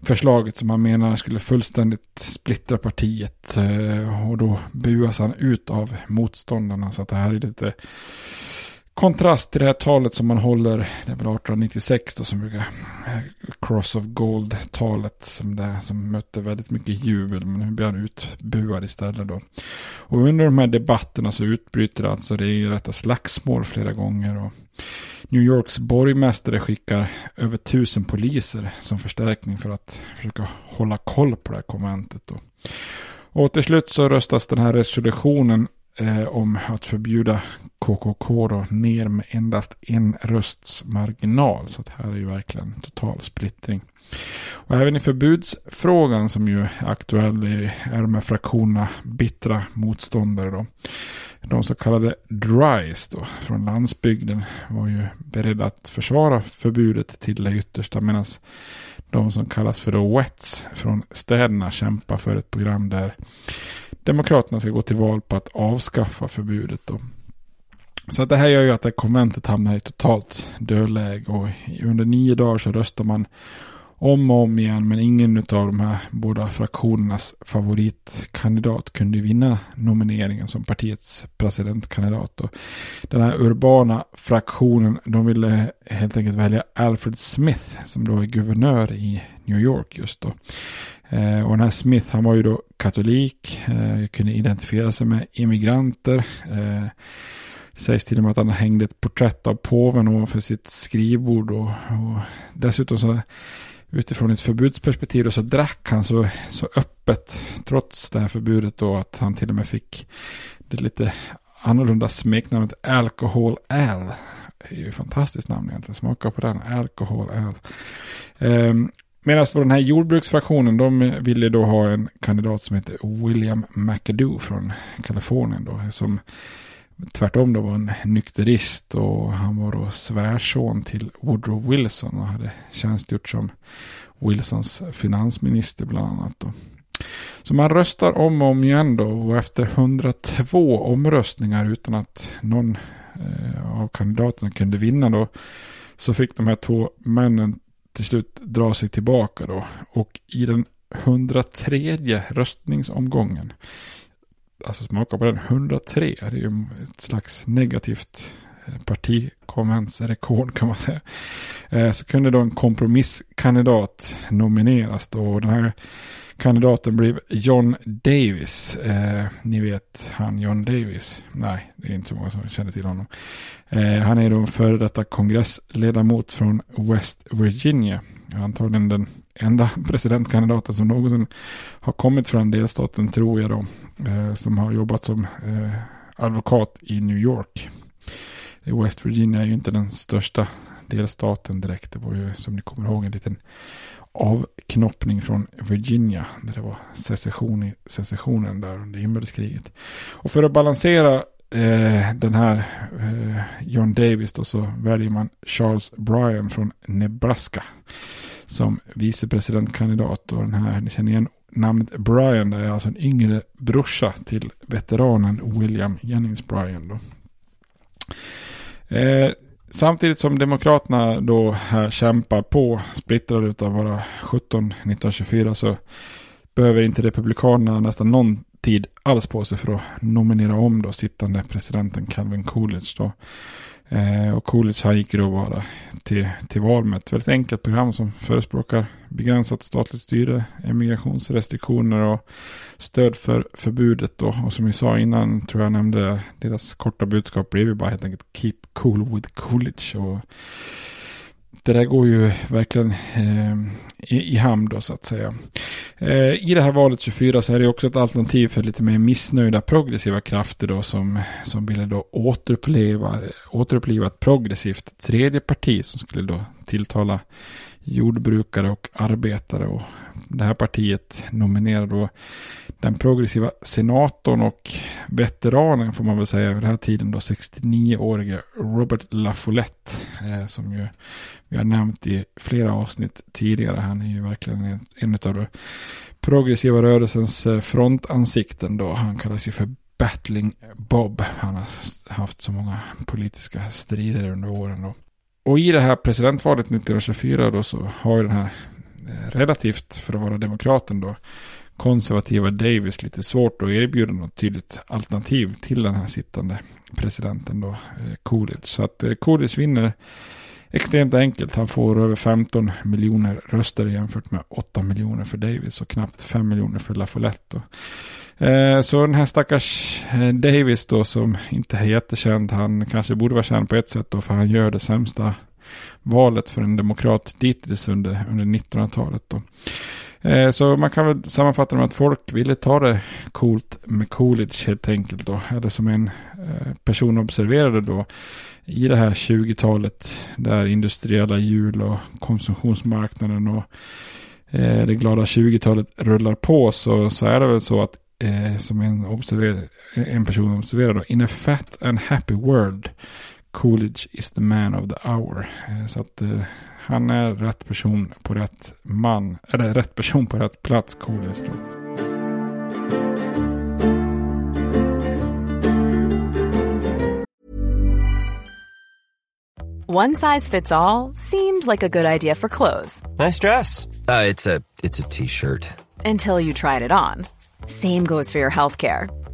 förslaget som han menar skulle fullständigt splittra partiet. Eh, och då buas han ut av motståndarna. Så att det här är lite kontrast till det här talet som man håller, det är väl 1896 då som brukar, eh, Cross of Gold-talet som, det, som mötte väldigt mycket jubel, men nu blir han utbuad istället då. Och under de här debatterna så utbryter alltså det i rätta slagsmål flera gånger och New Yorks borgmästare skickar över tusen poliser som förstärkning för att försöka hålla koll på det här konventet då. Och till slut så röstas den här resolutionen eh, om att förbjuda KKK då ner med endast en rösts marginal. Så att här är ju verkligen total splittring. Och även i förbudsfrågan som ju är aktuell är de här fraktionerna bittra motståndare då. De så kallade Dries då, från landsbygden var ju beredda att försvara förbudet till det yttersta medan de som kallas för the Wets från städerna kämpar för ett program där Demokraterna ska gå till val på att avskaffa förbudet. Då. Så att det här gör ju att det konventet hamnar i totalt dödläge och under nio dagar så röstar man om och om igen men ingen av de här båda fraktionernas favoritkandidat kunde vinna nomineringen som partiets presidentkandidat. Och den här urbana fraktionen de ville helt enkelt välja Alfred Smith som då är guvernör i New York just då. Eh, och den här Smith han var ju då katolik, eh, kunde identifiera sig med immigranter. Eh, det sägs till och med att han hängde ett porträtt av påven ovanför sitt skrivbord. Och, och dessutom så utifrån ett förbudsperspektiv då, så drack han så, så öppet trots det här förbudet då att han till och med fick det lite annorlunda smeknamnet Alcohol Al. Det är ju ett fantastiskt namn egentligen. Smaka på den. Alcohol Al. Um, Medan för den här jordbruksfraktionen, de ville då ha en kandidat som heter William McAdoo från Kalifornien då. Som tvärtom då var en nykterist och han var då svärson till Woodrow Wilson och hade tjänstgjort som Wilsons finansminister bland annat då. Så man röstar om och om igen då och efter 102 omröstningar utan att någon eh, av kandidaterna kunde vinna då så fick de här två männen till slut dra sig tillbaka då. Och i den 103 röstningsomgången, alltså smaka på den, 103, det är ju ett slags negativt eh, partikonventsrekord kan man säga. Eh, så kunde då en kompromisskandidat nomineras då. Och den här kandidaten blev John Davis. Eh, ni vet han John Davis. Nej, det är inte så många som känner till honom. Eh, han är då en före detta kongressledamot från West Virginia. Antagligen den enda presidentkandidaten som någonsin har kommit från delstaten tror jag då. Eh, som har jobbat som eh, advokat i New York. West Virginia är ju inte den största delstaten direkt. Det var ju som ni kommer ihåg en liten avknoppning från Virginia. Där det var secession i secessionen där under inbördeskriget. Och för att balansera eh, den här eh, John Davis då så väljer man Charles Bryan från Nebraska. Som vicepresidentkandidat. Och den här, ni känner igen namnet Bryan. Det är alltså en yngre brorsa till veteranen William Jennings Bryan då. Eh, Samtidigt som Demokraterna då här kämpar på splittrade utav våra 17 1924 så behöver inte Republikanerna nästan någon tid alls på sig för att nominera om då sittande presidenten Calvin Coolidge då. Eh, och Coolidge han gick då bara till, till val med ett väldigt enkelt program som förespråkar begränsat statligt styre, emigrationsrestriktioner och stöd för förbudet då. Och som vi sa innan, tror jag nämnde, deras korta budskap blev ju bara helt enkelt Keep cool with Coolidge. Och det där går ju verkligen eh, i, i hamn då så att säga. Eh, I det här valet 24 så är det också ett alternativ för lite mer missnöjda progressiva krafter då som, som ville då återuppleva, återuppleva ett progressivt tredje parti som skulle då tilltala jordbrukare och arbetare. Och det här partiet nominerar då den progressiva senatorn och veteranen får man väl säga vid den här tiden då 69-årige Robert LaFollette eh, som ju vi har nämnt i flera avsnitt tidigare. Han är ju verkligen en, en av de progressiva rörelsens eh, frontansikten då. Han kallas ju för Battling Bob. Han har haft så många politiska strider under åren då. Och i det här presidentvalet 1924 då så har ju den här Eh, relativt för att vara demokraten då konservativa Davis lite svårt att erbjuda något tydligt alternativ till den här sittande presidenten då eh, Coolidge. Så att eh, Coolidge vinner extremt enkelt. Han får över 15 miljoner röster jämfört med 8 miljoner för Davis och knappt 5 miljoner för LaFollette. Så den här stackars Davis då som inte är jättekänd, han kanske borde vara känd på ett sätt då för han gör det sämsta valet för en demokrat dittills under, under 1900-talet då. Eh, så man kan väl sammanfatta det med att folk ville ta det coolt med Coolidge helt enkelt då. Eller som en eh, person observerade då i det här 20-talet där industriella hjul och konsumtionsmarknaden och eh, det glada 20-talet rullar på så, så är det väl så att eh, som en, observer, en person observerade då, in a fat and happy world Coolidge is the man of the hour. Eh, så att eh, han är rätt person på rätt man, eller rätt person på rätt plats, Coolidge då. One size fits all seemed like a good idea for clothes. Nice dress. Uh, it's a it's a t-shirt. Until you tried it on. Same goes for your healthcare.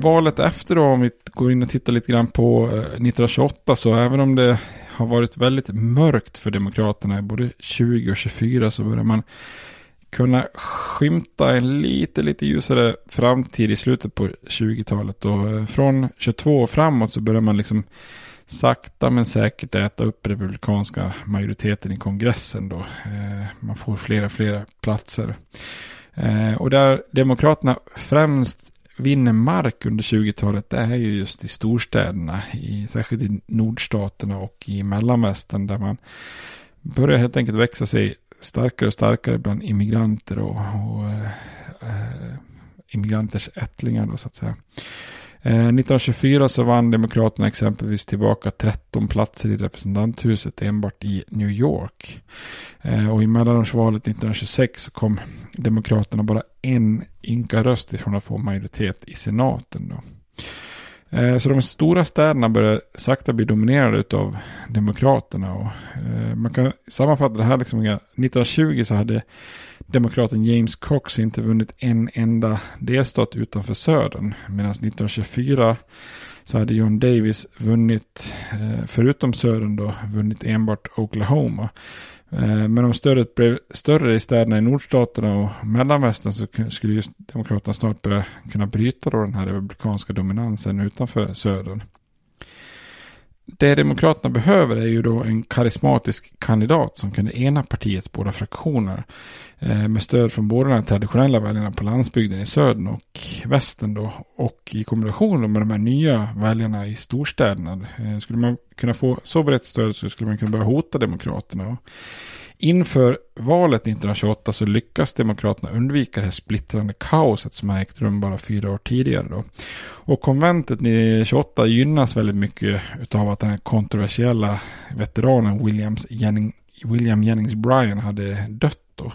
Valet efter då, om vi går in och tittar lite grann på eh, 1928, så även om det har varit väldigt mörkt för Demokraterna i både 20 och 24 så börjar man kunna skymta en lite, lite ljusare framtid i slutet på 20-talet. Och eh, från 22 och framåt så börjar man liksom sakta men säkert äta upp republikanska majoriteten i kongressen då. Eh, man får flera, flera platser. Och där Demokraterna främst vinner mark under 20-talet det är ju just i storstäderna, i, särskilt i nordstaterna och i mellanvästern där man börjar helt enkelt växa sig starkare och starkare bland immigranter och, och eh, eh immigranters ättlingar då så att säga. Eh, 1924 så vann Demokraterna exempelvis tillbaka 13 platser i representanthuset enbart i New York. Eh, och i mellanårsvalet 1926 så kom Demokraterna bara en ynka röst ifrån att få majoritet i senaten. Då. Eh, så de stora städerna börjar sakta bli dominerade av Demokraterna. Och eh, man kan sammanfatta det här liksom. 1920 så hade demokraten James Cox inte vunnit en enda delstat utanför södern. Medan 1924 så hade John Davis vunnit, eh, förutom södern då, vunnit enbart Oklahoma. Eh, men om stödet blev större i städerna i nordstaterna och mellanvästern så skulle just Demokraterna snart börja kunna bryta då den här republikanska dominansen utanför södern. Det Demokraterna behöver är ju då en karismatisk kandidat som kunde ena partiets båda fraktioner. Eh, med stöd från båda de traditionella väljarna på landsbygden i södern och västern då. Och i kombination med de här nya väljarna i storstäderna. Eh, skulle man kunna få så brett stöd så skulle man kunna börja hota Demokraterna. Inför valet 1928 så lyckas Demokraterna undvika det här splittrande kaoset som har ägt rum bara fyra år tidigare. Då. Och konventet 1928 gynnas väldigt mycket av att den här kontroversiella veteranen Williams Jennings, William Jennings Bryan hade dött. Då.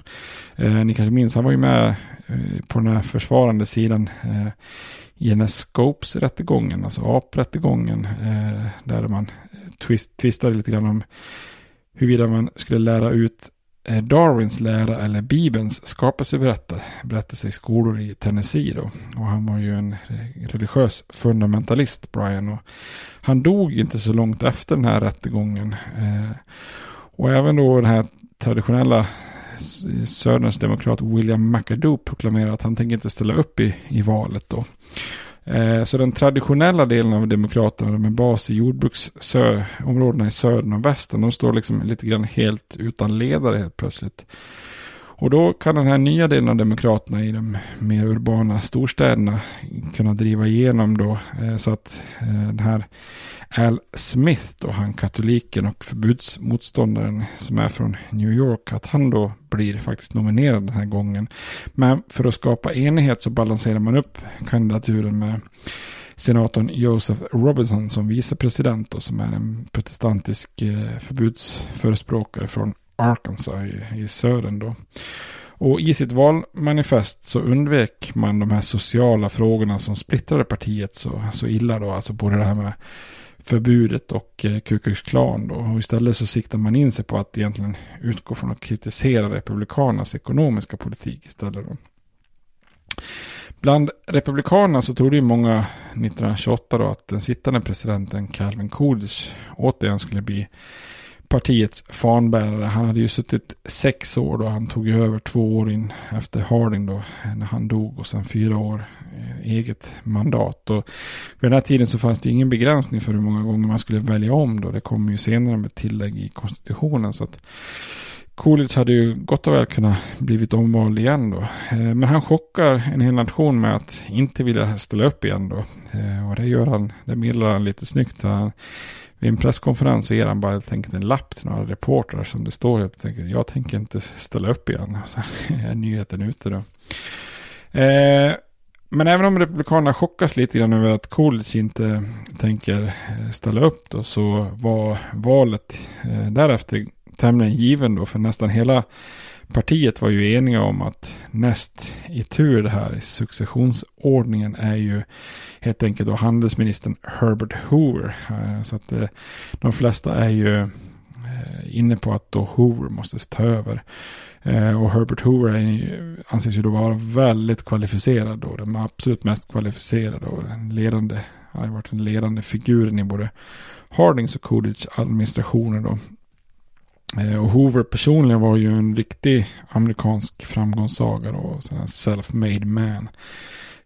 Eh, ni kanske minns, han var ju med eh, på den här försvarande sidan eh, i den här Scopes-rättegången, alltså AP-rättegången, eh, där man twist, twistade lite grann om huruvida man skulle lära ut eh, Darwins lära eller Bibelns skapelseberättelse i skolor i Tennessee. Då. Och han var ju en eh, religiös fundamentalist, Brian. Och han dog inte så långt efter den här rättegången. Eh, och även då den här traditionella Söderns demokrat William McAdoo proklamerar att han tänker inte ställa upp i, i valet då. Eh, så den traditionella delen av Demokraterna med bas i jordbruksområdena i södern och västern, de står liksom lite grann helt utan ledare helt plötsligt. Och då kan den här nya delen av Demokraterna i de mer urbana storstäderna kunna driva igenom då eh, så att eh, den här Al Smith då, han katoliken och förbudsmotståndaren som är från New York, att han då blir faktiskt nominerad den här gången. Men för att skapa enighet så balanserar man upp kandidaturen med senatorn Joseph Robinson som vicepresident och som är en protestantisk eh, förbudsförespråkare från Arkansas i, i södern då. Och i sitt valmanifest så undvek man de här sociala frågorna som splittrade partiet så, så illa då. Alltså både det här med förbudet och eh, Ku Klux Klan då. Och istället så siktar man in sig på att egentligen utgå från att kritisera republikanernas ekonomiska politik istället då. Bland republikanerna så trodde ju många 1928 då att den sittande presidenten Calvin Coolidge återigen skulle bli partiets fanbärare. Han hade ju suttit sex år då. Han tog över två år in efter Harding då. När han dog och sen fyra år eh, eget mandat. Och vid den här tiden så fanns det ingen begränsning för hur många gånger man skulle välja om då. Det kom ju senare med tillägg i konstitutionen. Så att Coolidge hade ju gott och väl kunnat blivit omvald igen då. Eh, men han chockar en hel nation med att inte vilja ställa upp igen då. Eh, och det gör han, det meddelar han lite snyggt. Han vid en presskonferens så ger han bara helt enkelt en lapp till några reportrar som det står helt enkelt. Jag tänker inte ställa upp igen. Så är nyheten ute då. Eh, men även om Republikanerna chockas lite grann över att Coolidge inte tänker eh, ställa upp då så var valet eh, därefter tämligen given då för nästan hela partiet var ju eniga om att näst i tur det här i successionsordningen är ju helt enkelt då handelsministern Herbert Hoover. Eh, så att eh, de flesta är ju eh, inne på att då Hoover måste ta över. Och Herbert Hoover är, anses ju då vara väldigt kvalificerad då. Den absolut mest kvalificerade och den ledande. Han har varit den ledande figuren i både Hardings och Coolidge administrationer då. Eh, och Hoover personligen var ju en riktig amerikansk framgångssaga och self-made man.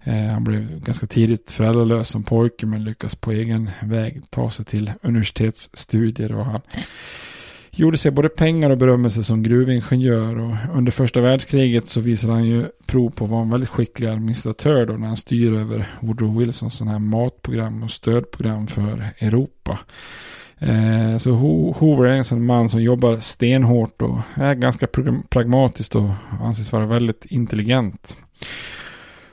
Eh, han blev ganska tidigt föräldralös som pojke men lyckas på egen väg ta sig till universitetsstudier och han gjorde sig både pengar och berömmelse som gruvingenjör och under första världskriget så visade han ju prov på att vara en väldigt skicklig administratör då när han styr över Woodrow Wilsons sådana här matprogram och stödprogram för Europa. Eh, så Hoover är en sån man som jobbar stenhårt och är ganska pragmatisk och anses vara väldigt intelligent.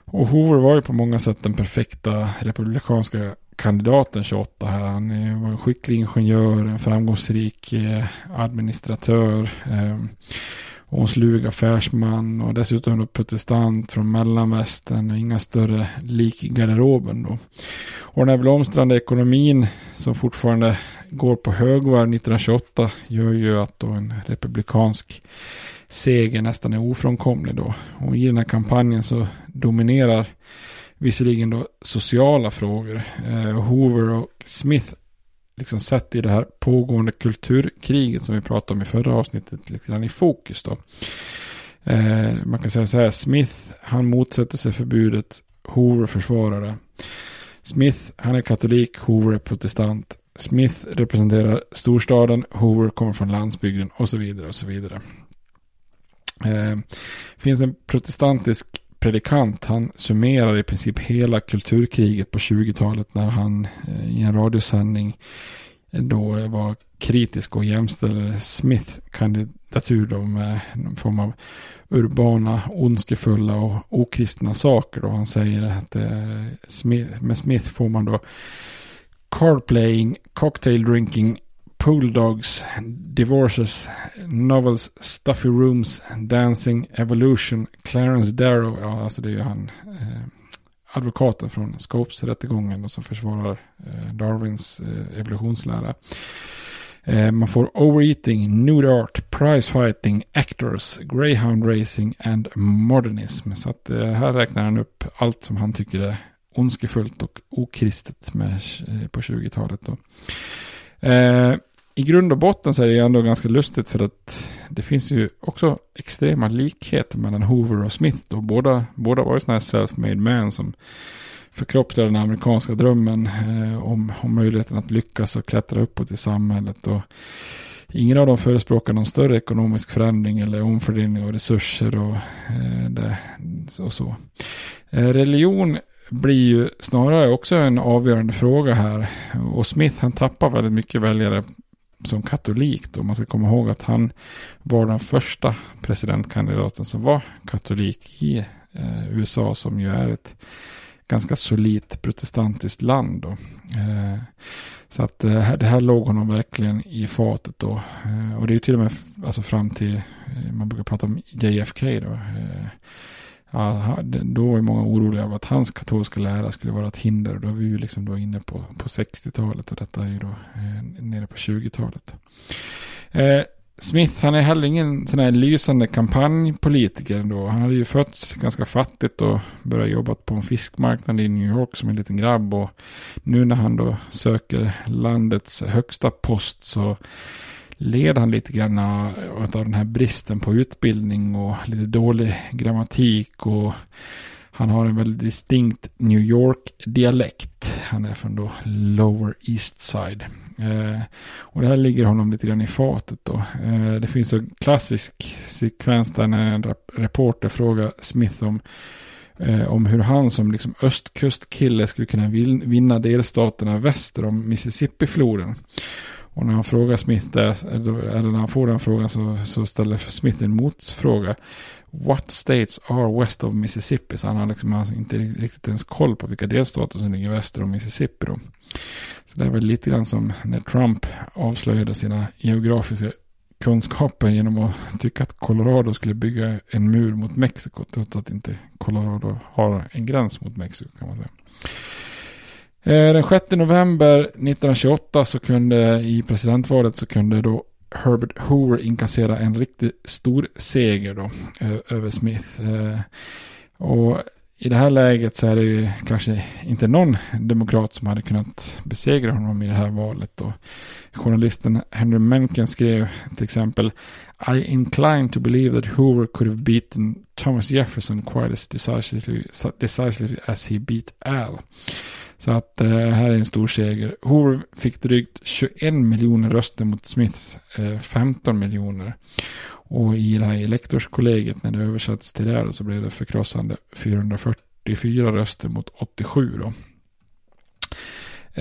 Och Hoover var ju på många sätt den perfekta republikanska kandidaten 28 här. Han var en skicklig ingenjör, en framgångsrik eh, administratör. Eh, och en slug affärsman och dessutom protestant från mellanvästern och inga större lik i garderoben då. Och den här blomstrande ekonomin som fortfarande går på högvarv 1928 gör ju att då en republikansk seger nästan är ofrånkomlig då. Och i den här kampanjen så dominerar visserligen då sociala frågor. Eh, Hoover och Smith liksom sätt i det här pågående kulturkriget som vi pratade om i förra avsnittet lite grann i fokus då. Eh, man kan säga så här, Smith han motsätter sig förbudet, Hoover försvarar det. Smith han är katolik, Hoover är protestant. Smith representerar storstaden, Hoover kommer från landsbygden och så vidare och så vidare. Eh, finns en protestantisk predikant. Han summerar i princip hela kulturkriget på 20-talet när han eh, i en radiosändning eh, då eh, var kritisk och jämställde Smith kandidatur då med någon form av urbana, ondskefulla och okristna saker. Då. Han säger att med Smith får man då carplaying, cocktail drinking, pool dogs, divorces, novels, stuffy rooms, dancing, evolution, Clarence Darrow, ja alltså det är ju han, eh, advokaten från Scopes-rättegången och som försvarar eh, Darwins eh, evolutionslära. Eh, man får overeating, nude art, prize fighting, actors, greyhound racing and modernism. Så att eh, här räknar han upp allt som han tycker är ondskefullt och okristet med, eh, på 20-talet. Då. Eh, i grund och botten så är det ändå ganska lustigt för att det finns ju också extrema likheter mellan Hoover och Smith. Och båda, båda var ju sådana här self-made man som förkroppsligade den amerikanska drömmen eh, om, om möjligheten att lyckas och klättra uppåt i samhället. Och ingen av dem förespråkar någon större ekonomisk förändring eller omfördelning av resurser och, eh, det, och så. Eh, religion blir ju snarare också en avgörande fråga här. Och Smith han tappar väldigt mycket väljare som katolik. Då. Man ska komma ihåg att han var den första presidentkandidaten som var katolik i eh, USA som ju är ett ganska solitt protestantiskt land. Då. Eh, så att eh, det här låg honom verkligen i fatet då. Eh, och det är till och med alltså fram till, eh, man brukar prata om JFK då. Eh, då var ju många oroliga över att hans katolska lära skulle vara ett hinder. Och då är vi ju liksom då inne på, på 60-talet och detta är ju då eh, nere på 20-talet. Eh, Smith, han är heller ingen sån här lysande kampanjpolitiker ändå. Han hade ju fötts ganska fattigt och börjat jobba på en fiskmarknad i New York som en liten grabb. Och nu när han då söker landets högsta post så led han lite grann av den här bristen på utbildning och lite dålig grammatik och han har en väldigt distinkt New York-dialekt. Han är från då Lower East Side. Eh, och det här ligger honom lite grann i fatet då. Eh, det finns en klassisk sekvens där när en reporter frågar Smith om, eh, om hur han som liksom östkustkille skulle kunna vinna delstaterna väster om Mississippi-floden. Och när han frågar Smith där, eller när han får den frågan så, så ställer Smith en motfråga. What states are west of Mississippi? Så han har liksom inte riktigt ens koll på vilka delstater som ligger väster om Mississippi då. Så det är väl lite grann som när Trump avslöjade sina geografiska kunskaper genom att tycka att Colorado skulle bygga en mur mot Mexiko. Trots att inte Colorado har en gräns mot Mexiko kan man säga. Eh, den 6 november 1928 så kunde i presidentvalet så kunde då Herbert Hoover inkassera en riktigt stor seger då eh, över Smith. Eh, och i det här läget så är det ju kanske inte någon demokrat som hade kunnat besegra honom i det här valet. Då. Journalisten Henry Mencken skrev till exempel I incline to believe that Hoover could have beaten Thomas Jefferson quite as decisively, decisively as he beat Al. Så att eh, här är en stor seger. Hoover fick drygt 21 miljoner röster mot Smiths eh, 15 miljoner. Och i det här elektorskollegiet när det översattes till det så blev det förkrossande 444 röster mot 87 då.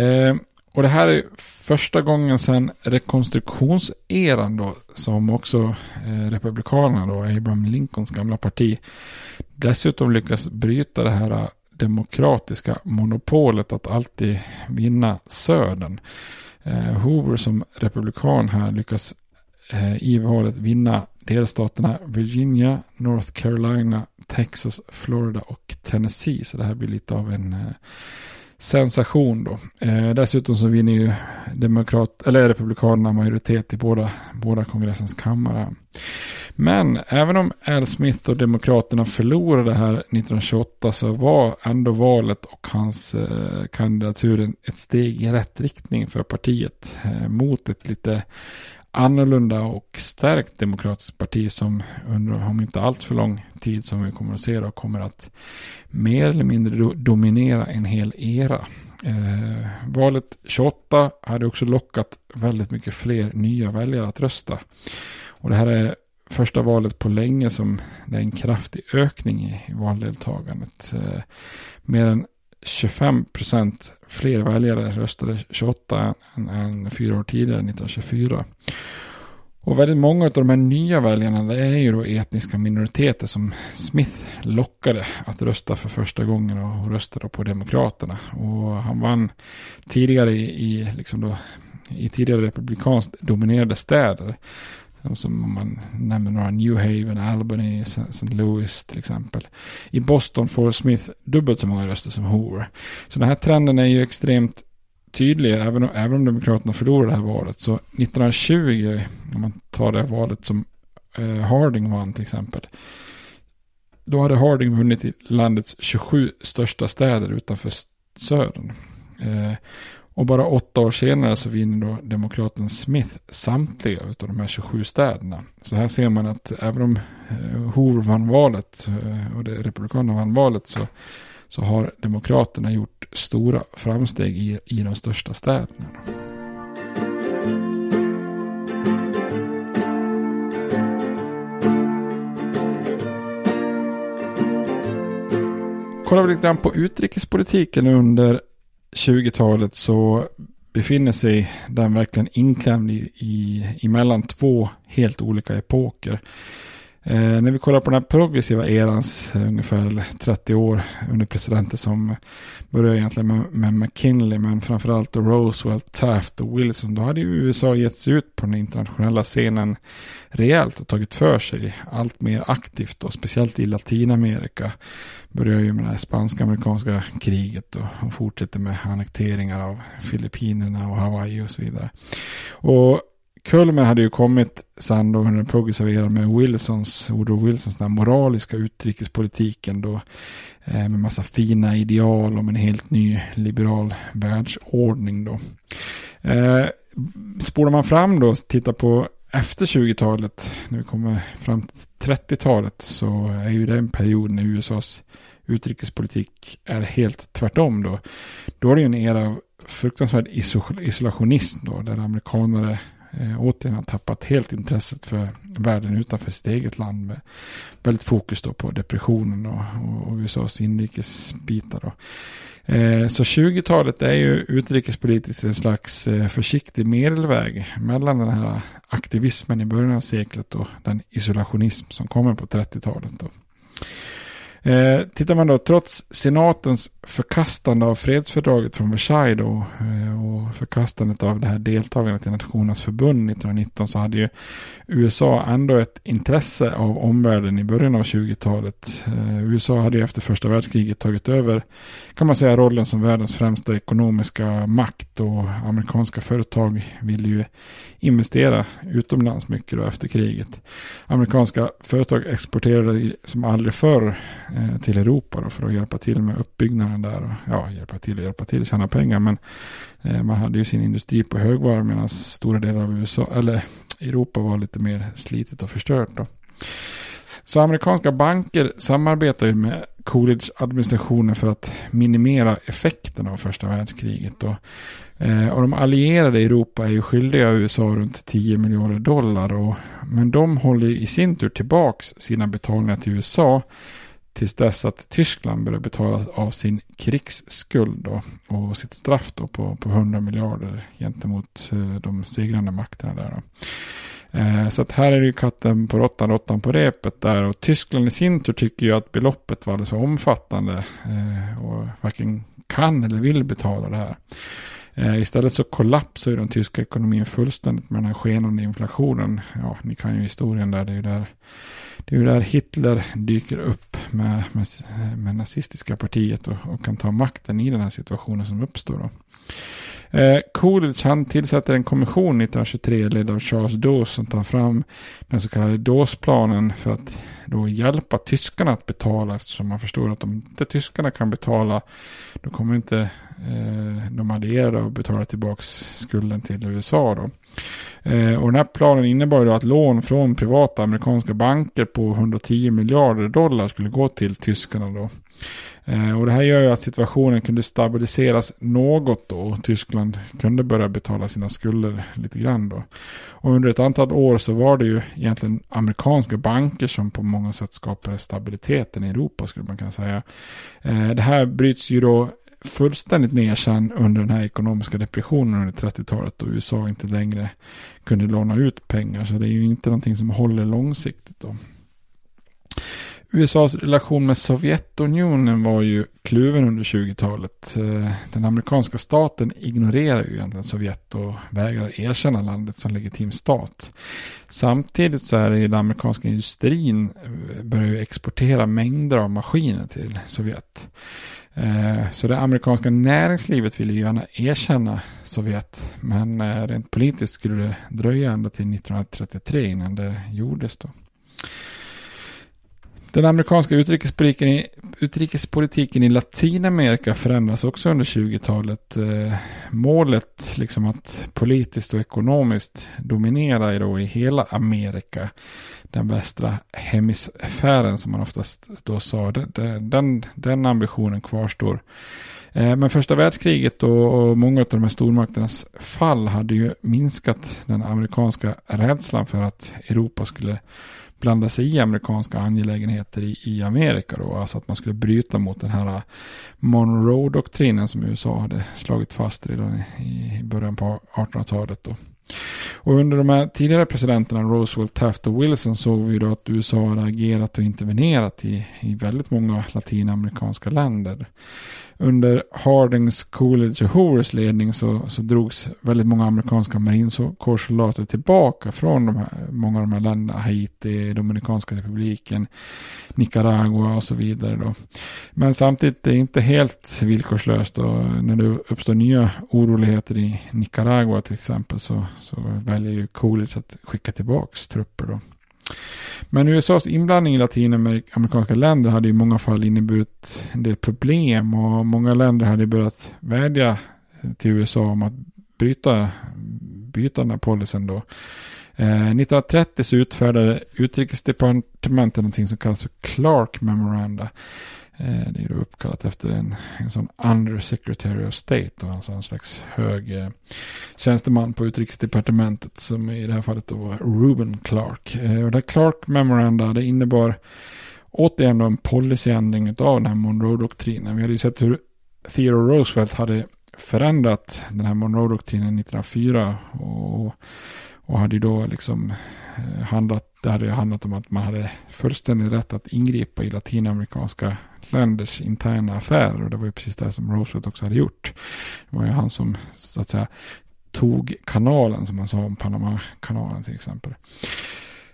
Eh, och det här är första gången sedan rekonstruktionseran då som också eh, Republikanerna då, Abraham Lincolns gamla parti, dessutom lyckas bryta det här eh, demokratiska monopolet att alltid vinna södern. Eh, Hoover som republikan här lyckas eh, i valet vinna delstaterna Virginia, North Carolina, Texas, Florida och Tennessee. Så det här blir lite av en eh, sensation då. Eh, dessutom så vinner ju demokrat, eller republikanerna majoritet i båda, båda kongressens kammare. Men även om Al Smith och demokraterna förlorade här 1928 så var ändå valet och hans eh, kandidatur ett steg i rätt riktning för partiet eh, mot ett lite annorlunda och stärkt demokratiskt parti som under om inte allt för lång tid som vi kommer att se då kommer att mer eller mindre do dominera en hel era. Eh, valet 28 hade också lockat väldigt mycket fler nya väljare att rösta. Och det här är första valet på länge som det är en kraftig ökning i, valdeltagandet. Eh, mer än 25 procent fler väljare röstade 28 än, än fyra år tidigare, 1924. Och väldigt många av de här nya väljarna det är ju då etniska minoriteter som Smith lockade att rösta för första gången och röstade på Demokraterna. Och han vann tidigare i, i, liksom då, i tidigare republikanskt dominerade städer. Som man nämner några New Haven, Albany, St. Louis till exempel. I Boston får Smith dubbelt så många röster som Hoover. Så den här trenden är ju extremt tydlig, även om, även om Demokraterna förlorade det här valet. Så 1920, om man tar det här valet som eh, Harding vann till exempel. Då hade Harding vunnit i landets 27 största städer utanför södern. Eh, och bara åtta år senare så vinner då demokraten Smith samtliga av de här 27 städerna. Så här ser man att även om eh, Hoover vann valet eh, och det republikanerna vann valet så, så har demokraterna gjort stora framsteg i, i de största städerna. Kollar vi lite grann på utrikespolitiken under 20-talet så befinner sig den verkligen inklämd i, i, emellan två helt olika epoker. Eh, när vi kollar på den här progressiva erans eh, ungefär 30 år under presidenter som började egentligen med, med McKinley men framförallt då Roosevelt, Taft och Wilson. Då hade ju USA gett sig ut på den internationella scenen rejält och tagit för sig allt mer aktivt och speciellt i Latinamerika. Börjar ju med det här spanska-amerikanska kriget och, och fortsätter med annekteringar av Filippinerna och Hawaii och så vidare. Och Kulmen hade ju kommit sen då under den progressiva eran med Wilsons, Woodrow Wilsons den moraliska utrikespolitiken då eh, med massa fina ideal om en helt ny liberal världsordning då. Eh, spolar man fram då, och tittar på efter 20-talet, när vi kommer fram till 30-talet, så är ju det en period när USAs utrikespolitik är helt tvärtom då. Då är det ju en era av fruktansvärd isolationism då, där amerikanare eh, återigen har tappat helt intresset för världen utanför sitt eget land. Med väldigt fokus då på depressionen och, och, och USAs inrikesbitar. Då. Eh, så 20-talet är ju utrikespolitiskt en slags eh, försiktig medelväg mellan den här aktivismen i början av seklet och den isolationism som kommer på 30-talet. Eh, tittar man då, trots senatens förkastande av fredsfördraget från Versailles då, eh, och förkastandet av det här deltagandet i Nationernas förbund 1919 så hade ju USA ändå ett intresse av omvärlden i början av 20-talet. Eh, USA hade ju efter första världskriget tagit över, kan man säga, rollen som världens främsta ekonomiska makt och amerikanska företag ville ju investera utomlands mycket då efter kriget. Amerikanska företag exporterade som aldrig förr eh, till Europa då för att hjälpa till med uppbyggnaden där. Och, ja, hjälpa till och hjälpa till, tjäna pengar. Men eh, man hade ju sin industri på högvarv medan stora delar av USA, eller Europa var lite mer slitet och förstört då. Så amerikanska banker samarbetar ju med Coolidge-administrationen för att minimera effekterna av första världskriget. Och, eh, och de allierade i Europa är ju skyldiga USA runt 10 miljarder dollar. Och, men de håller i sin tur tillbaks sina betalningar till USA Tills dess att Tyskland börjar betala av sin krigsskuld då, och sitt straff då på, på 100 miljarder gentemot eh, de segrande makterna där. Då. Eh, så att här är det ju katten på råttan, råttan på repet där. Och Tyskland i sin tur tycker ju att beloppet var alldeles för omfattande. Eh, och varken kan eller vill betala det här. Eh, istället så kollapsar ju den tyska ekonomin fullständigt med den här skenande inflationen. Ja, ni kan ju historien där. Det är ju där, det är ju där Hitler dyker upp med, med, med nazistiska partiet och, och, kan ta makten i den här situationen som uppstår. Då. Eh, Coolidge han tillsätter en kommission 1923 ledd av Charles Dawes som tar fram den så kallade Dawes-planen för att då hjälpa tyskarna att betala eftersom man förstår att om inte tyskarna kan betala då kommer inte eh, de allierade och betala tillbaka skulden till USA då. Eh, och den här planen innebar då att lån från privata amerikanska banker på 110 miljarder dollar skulle gå till tyskarna då. Eh, och det här gör ju att situationen kunde stabiliseras något då. Och Tyskland kunde börja betala sina skulder lite grann då. Och under ett antal år så var det ju egentligen amerikanska banker som på många sätt skapade stabiliteten i Europa skulle man kunna säga. Eh, det här bryts ju då fullständigt ner sen under den här ekonomiska depressionen under 30-talet då USA inte längre kunde låna ut pengar. Så det är ju inte någonting som håller långsiktigt då. USAs relation med Sovjetunionen var ju kluven under 20-talet. Eh, den amerikanska staten ignorerar ju egentligen Sovjet och vägrar erkänna landet som legitim stat. Samtidigt så är det ju den amerikanska industrin eh, börjar ju exportera mängder av maskiner till Sovjet. Eh, så det amerikanska näringslivet vill ju gärna erkänna Sovjet. Men eh, rent politiskt skulle det dröja ända till 1933 innan det gjordes då. Den amerikanska utrikespolitiken i, utrikespolitiken i Latinamerika förändras också under 20-talet. Eh, målet liksom att politiskt och ekonomiskt dominera då i hela Amerika, den västra hemisfären som man oftast då sa, den, den, ambitionen kvarstår. Eh, men första världskriget och många av de här stormakternas fall hade ju minskat den amerikanska rädslan för att Europa skulle blanda sig i amerikanska angelägenheter i, i Amerika då. Alltså att man skulle bryta mot den här Monroe-doktrinen som USA hade slagit fast redan i, i början på 1800-talet då. Och under de här tidigare presidenterna Roosevelt, Taft och Wilson såg vi då att USA hade agerat och intervenerat i, i väldigt många latinamerikanska länder under Hardings, Coolidge och Hoovers ledning så, så drogs väldigt många amerikanska marinkårssoldater tillbaka från de här, många av de här länderna. Haiti, Dominikanska republiken, Nicaragua och så vidare. Då. Men samtidigt är det inte helt villkorslöst. Och när det uppstår nya oroligheter i Nicaragua till exempel så, så väljer ju Coolidge att skicka tillbaka trupper. Då. Men USAs inblandning i latinamerikanska länder hade i många fall inneburit en del problem och många länder hade börjat vädja till USA om att bryta, byta den här policyn då. Eh, 1930 så utfärdade utrikesdepartementet någonting som kallas för Clark Memoranda. Eh, det är då uppkallat efter en, en sån Undersecretary of State, alltså en slags hög eh, tjänsteman på utrikesdepartementet som i det här fallet då var Ruben Clark. Eh, och det Clark Memoranda det innebar återigen då en policyändring av den här Monroe-doktrinen. Vi hade ju sett hur Theodore Roosevelt hade förändrat den här Monroe-doktrinen 1904 och, och hade ju då liksom eh, handlat, det hade ju handlat om att man hade fullständig rätt att ingripa i latinamerikanska länders interna affärer. Och det var ju precis det som Roosevelt också hade gjort. Det var ju han som så att säga tog kanalen som man sa om Panama-kanalen till exempel.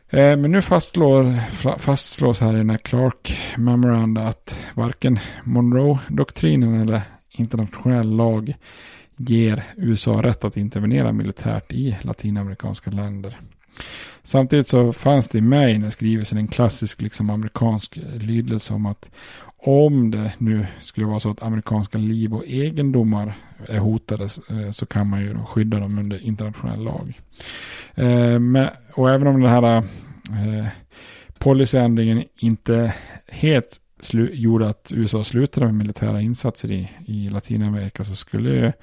Eh, men nu fastslår, fastslås här i den här Clark Memoranda att varken Monroe-doktrinen eller internationell lag ger USA rätt att intervenera militärt i latinamerikanska länder. Samtidigt så fanns det med i mig när skrivelsen en klassisk liksom amerikansk lydelse om att om det nu skulle vara så att amerikanska liv och egendomar är hotade eh, så kan man ju skydda dem under internationell lag. Eh, och även om den här eh, policyändringen inte helt gjorde att USA slutade med militära insatser i, i Latinamerika så skulle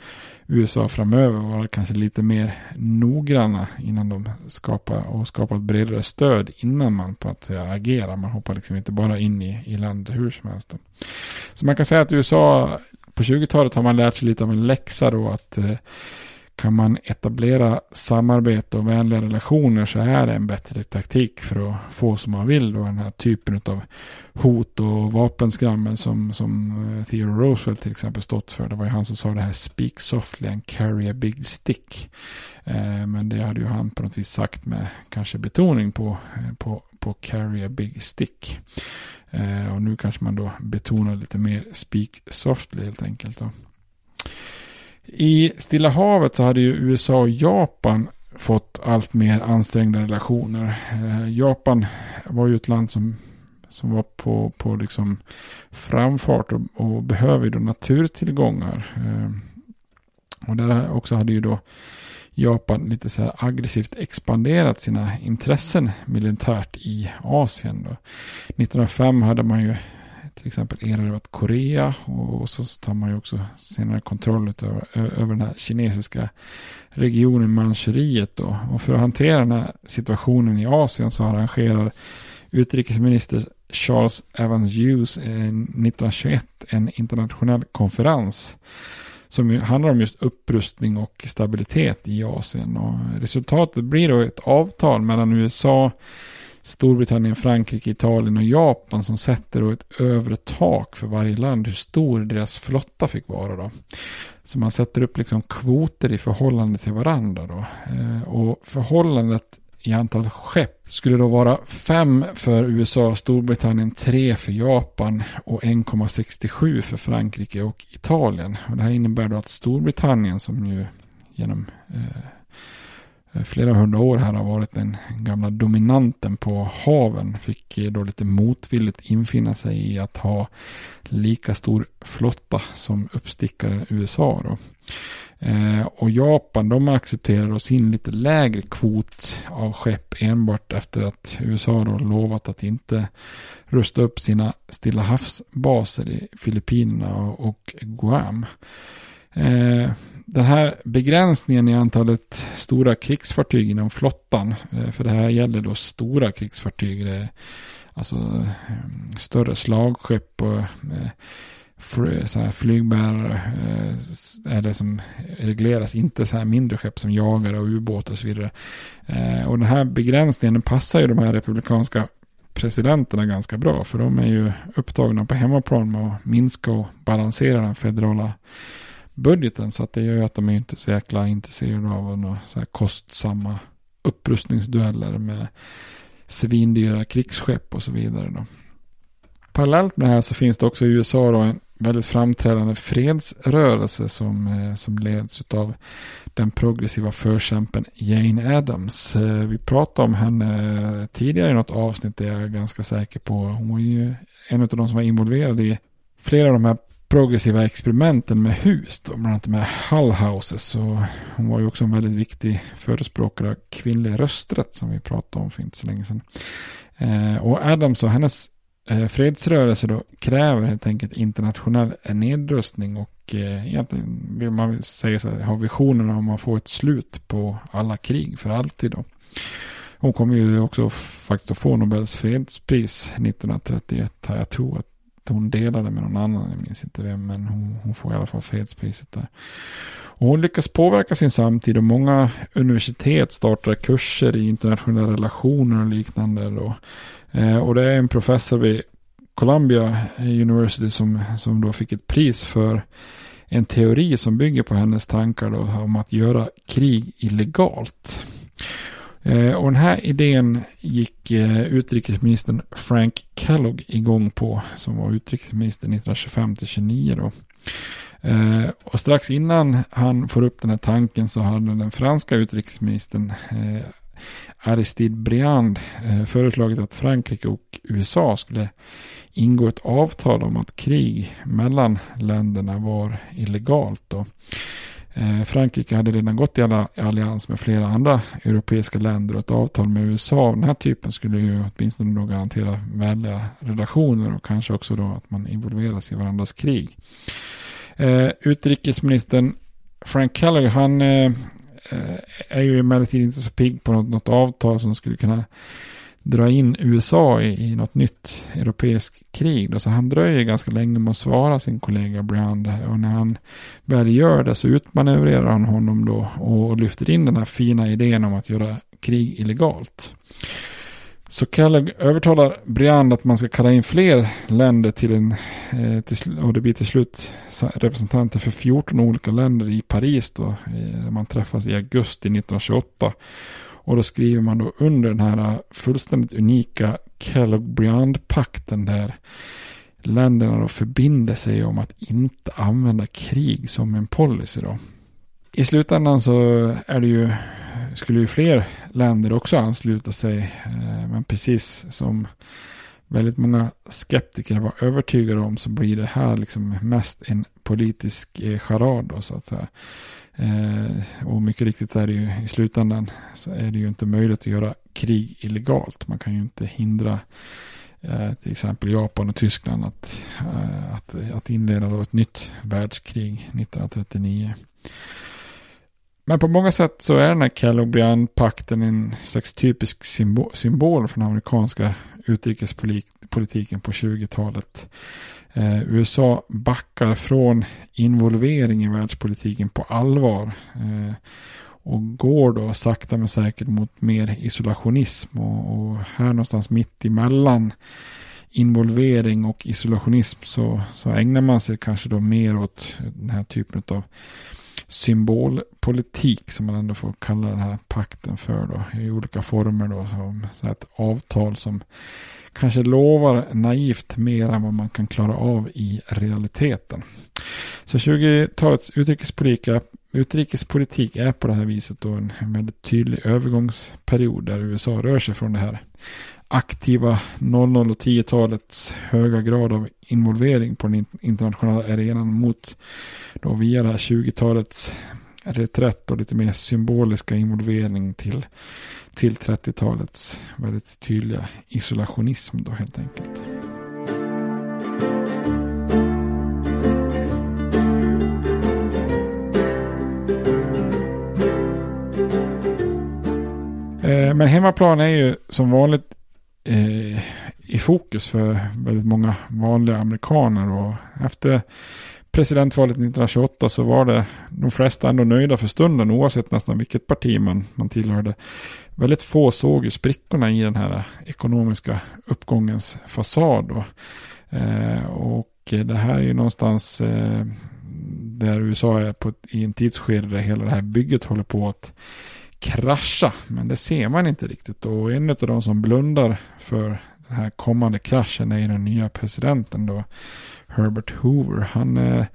USA framöver vara kanske lite mer noggranna innan de skapar och skapar ett bredare stöd innan man på att säga agerar. Man hoppar liksom inte bara in i, i landet hur som helst. Så man kan säga att USA på 20-talet har man lärt sig lite av en läxa då att eh, kan man etablera samarbete och vänliga relationer så är det en bättre taktik för att få som man vill. Då, den här typen av hot och vapenskrammel som, som eh, Theodore Roosevelt till exempel stått för. Det var ju han som sa det här speak softly and carry a big stick. Eh, men det hade ju han på något vis sagt med kanske betoning på, eh, på, på carry a big stick. Eh, och nu kanske man då betonar lite mer speak softly helt enkelt. Då. I Stilla havet så hade ju USA och Japan fått allt mer ansträngda relationer. Eh, Japan var ju ett land som, som var på, på liksom framfart och, och behöver ju då naturtillgångar. Eh, och där också hade ju då Japan lite så här aggressivt expanderat sina intressen militärt i Asien. Då. 1905 hade man ju till exempel erövrat Korea och så tar man ju också senare kontroll över, över den här kinesiska regionen Manchuriet då. Och för att hantera den här situationen i Asien så arrangerar utrikesminister Charles Evans Hughes eh, 1921 en internationell konferens som handlar om just upprustning och stabilitet i Asien. Och resultatet blir då ett avtal mellan USA, Storbritannien, Frankrike, Italien och Japan som sätter då ett övre tak för varje land hur stor deras flotta fick vara. Då. Så man sätter upp liksom kvoter i förhållande till varandra. Då. Eh, och förhållandet i antal skepp skulle då vara fem för USA, Storbritannien, tre för Japan och 1,67 för Frankrike och Italien. Och det här innebär då att Storbritannien som ju genom Eh, Eh, flera hundra år här har varit den gamla dominanten på haven fick eh, då lite motvilligt infinna sig i att ha lika stor flotta som uppstickaren USA. Då. Eh, och Japan de accepterar då sin lite lägre kvot av skepp enbart efter att USA då lovat att inte rusta upp sina Stilla havsbaser i Filippinerna och Guam. Eh, den här begränsningen i antalet stora krigsfartyg inom flottan, eh, för det här gäller då stora krigsfartyg, det alltså eh, större slagskepp och eh, så här flygbärare är det som regleras, inte så här mindre skepp som jagare och ubåtar och så vidare. Och den här begränsningen passar ju de här republikanska presidenterna ganska bra, för de är ju upptagna på hemmaplan med att minska och balansera den federala budgeten. Så att det gör ju att de är inte så jäkla intresserade av några så här kostsamma upprustningsdueller med svindyra krigsskepp och så vidare. Då. Parallellt med det här så finns det också i USA då en väldigt framträdande fredsrörelse som, eh, som leds av den progressiva förkämpen Jane Addams. Eh, vi pratade om henne eh, tidigare i något avsnitt, det är jag ganska säker på. Hon var ju en av de som var involverade i flera av de här progressiva experimenten med hus, då, bland annat med Hull Houses. Och hon var ju också en väldigt viktig förespråkare av kvinnlig rösträtt som vi pratade om för inte så länge sedan. Eh, och Adams och hennes eh, fredsrörelse då kräver helt enkelt internationell nedrustning och eh, egentligen vill man säga så här, har visionen om att få ett slut på alla krig för alltid då. Hon kommer ju också faktiskt att få Nobels fredspris 1931. Jag tror att hon delade med någon annan, jag minns inte vem, men hon, hon får i alla fall fredspriset där. Och hon lyckas påverka sin samtid och många universitet startar kurser i internationella relationer och liknande. Då. Eh, och det är en professor vid Columbia University som, som då fick ett pris för en teori som bygger på hennes tankar då, om att göra krig illegalt. Eh, och den här idén gick eh, utrikesministern Frank Kellogg igång på, som var utrikesminister 1925 29 då. Eh, och strax innan han får upp den här tanken så hade den franska utrikesministern eh, Aristide Briand eh, föreslagit att Frankrike och USA skulle ingå ett avtal om att krig mellan länderna var illegalt. Då. Eh, Frankrike hade redan gått i allians med flera andra europeiska länder och ett avtal med USA av den här typen skulle ju åtminstone då garantera vänliga relationer och kanske också då att man involveras i varandras krig. Eh, utrikesministern Frank Keller, han eh, eh är ju emellertid inte så pigg på något, något avtal som skulle kunna dra in USA i, i något nytt europeiskt krig. Då. Så han dröjer ganska länge med att svara sin kollega Brand. Och när han väl gör det så utmanövrerar han honom då och lyfter in den här fina idén om att göra krig illegalt. Så Kellogg övertalar Briand att man ska kalla in fler länder till en, eh, till, och det blir till slut representanter för 14 olika länder i Paris då. Eh, man träffas i augusti 1928. Och då skriver man då under den här äh, fullständigt unika Kellogg-Briand-pakten där länderna då förbinder sig om att inte använda krig som en policy då. I slutändan så är det ju, skulle ju fler länder också ansluta sig. Äh, men precis som väldigt många skeptiker var övertygade om så blir det här liksom mest en politisk äh, charad då så att säga. Eh, och mycket riktigt så är det ju i slutändan så är det ju inte möjligt att göra krig illegalt. Man kan ju inte hindra eh, till exempel Japan och Tyskland att, eh, att, att inleda då ett nytt världskrig 1939. Men på många sätt så är den här Kellogg-Briand-pakten en slags typisk symbol, symbol för den amerikanska utrikespolitiken på 20-talet. Eh, USA backar från involvering i världspolitiken på allvar. Eh, och går då sakta men säkert mot mer isolationism. Och, och här någonstans mitt emellan involvering och isolationism så, så ägnar man sig kanske då mer åt den här typen av symbolpolitik som man ändå får kalla den här pakten för då i olika former då som så ett avtal som kanske lovar naivt mer än vad man kan klara av i realiteten. Så 20-talets utrikespolitik, utrikespolitik är på det här viset då en väldigt tydlig övergångsperiod där USA rör sig från det här aktiva 00 och 10-talets höga grad av involvering på den internationella arenan mot då via det här 20-talets reträtt och lite mer symboliska involvering till till 30-talets väldigt tydliga isolationism då helt enkelt. Eh, men hemmaplan är ju som vanligt eh, i fokus för väldigt många vanliga amerikaner. Och efter presidentvalet 1928 så var det de flesta ändå nöjda för stunden oavsett nästan vilket parti man, man tillhörde. Väldigt få såg ju sprickorna i den här ekonomiska uppgångens fasad. Då. Eh, och det här är ju någonstans eh, där USA är på, i en tidsskede där hela det här bygget håller på att krascha. Men det ser man inte riktigt. Och en av de som blundar för den här kommande kraschen är den nya presidenten då. Herbert Hoover. Han eh,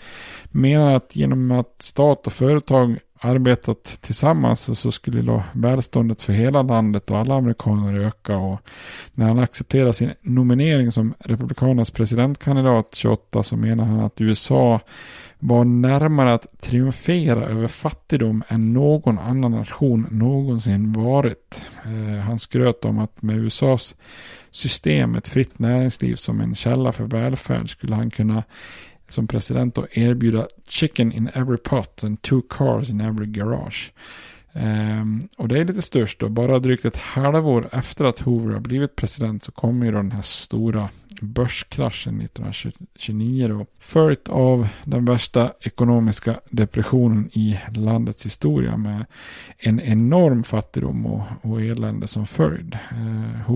menar att genom att stat och företag arbetat tillsammans så skulle då välståndet för hela landet och alla amerikaner öka. Och när han accepterar sin nominering som republikanernas presidentkandidat 28 så menar han att USA var närmare att triumfera över fattigdom än någon annan nation någonsin varit. Eh, han skröt om att med USAs system, ett fritt näringsliv som en källa för välfärd skulle han kunna som president då erbjuda chicken in every pot and two cars in every garage. Um, och det är lite störst då. Bara drygt ett halvår efter att Hoover har blivit president så kommer ju då den här stora börskraschen 1929 då. Följt av den värsta ekonomiska depressionen i landets historia med en enorm fattigdom och, och elände som följd. Eh,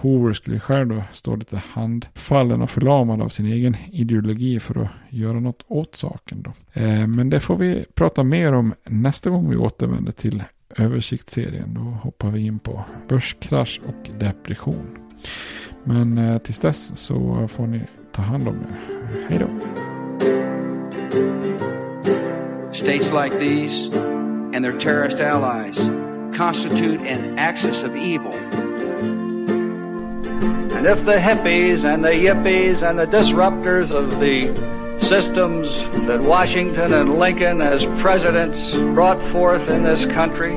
Hoover skulle själv då stå lite handfallen och förlamad av sin egen ideologi för att göra något åt saken. Då. Eh, men det får vi prata mer om nästa gång vi återvänder till översiktsserien. Då hoppar vi in på börskrasch och depression. Men eh, tills dess så får ni ta hand om er. Hej då! States like these and their terrorist allies constitute an axis of evil And if the hippies and the yippies and the disruptors of the systems that Washington and Lincoln, as presidents, brought forth in this country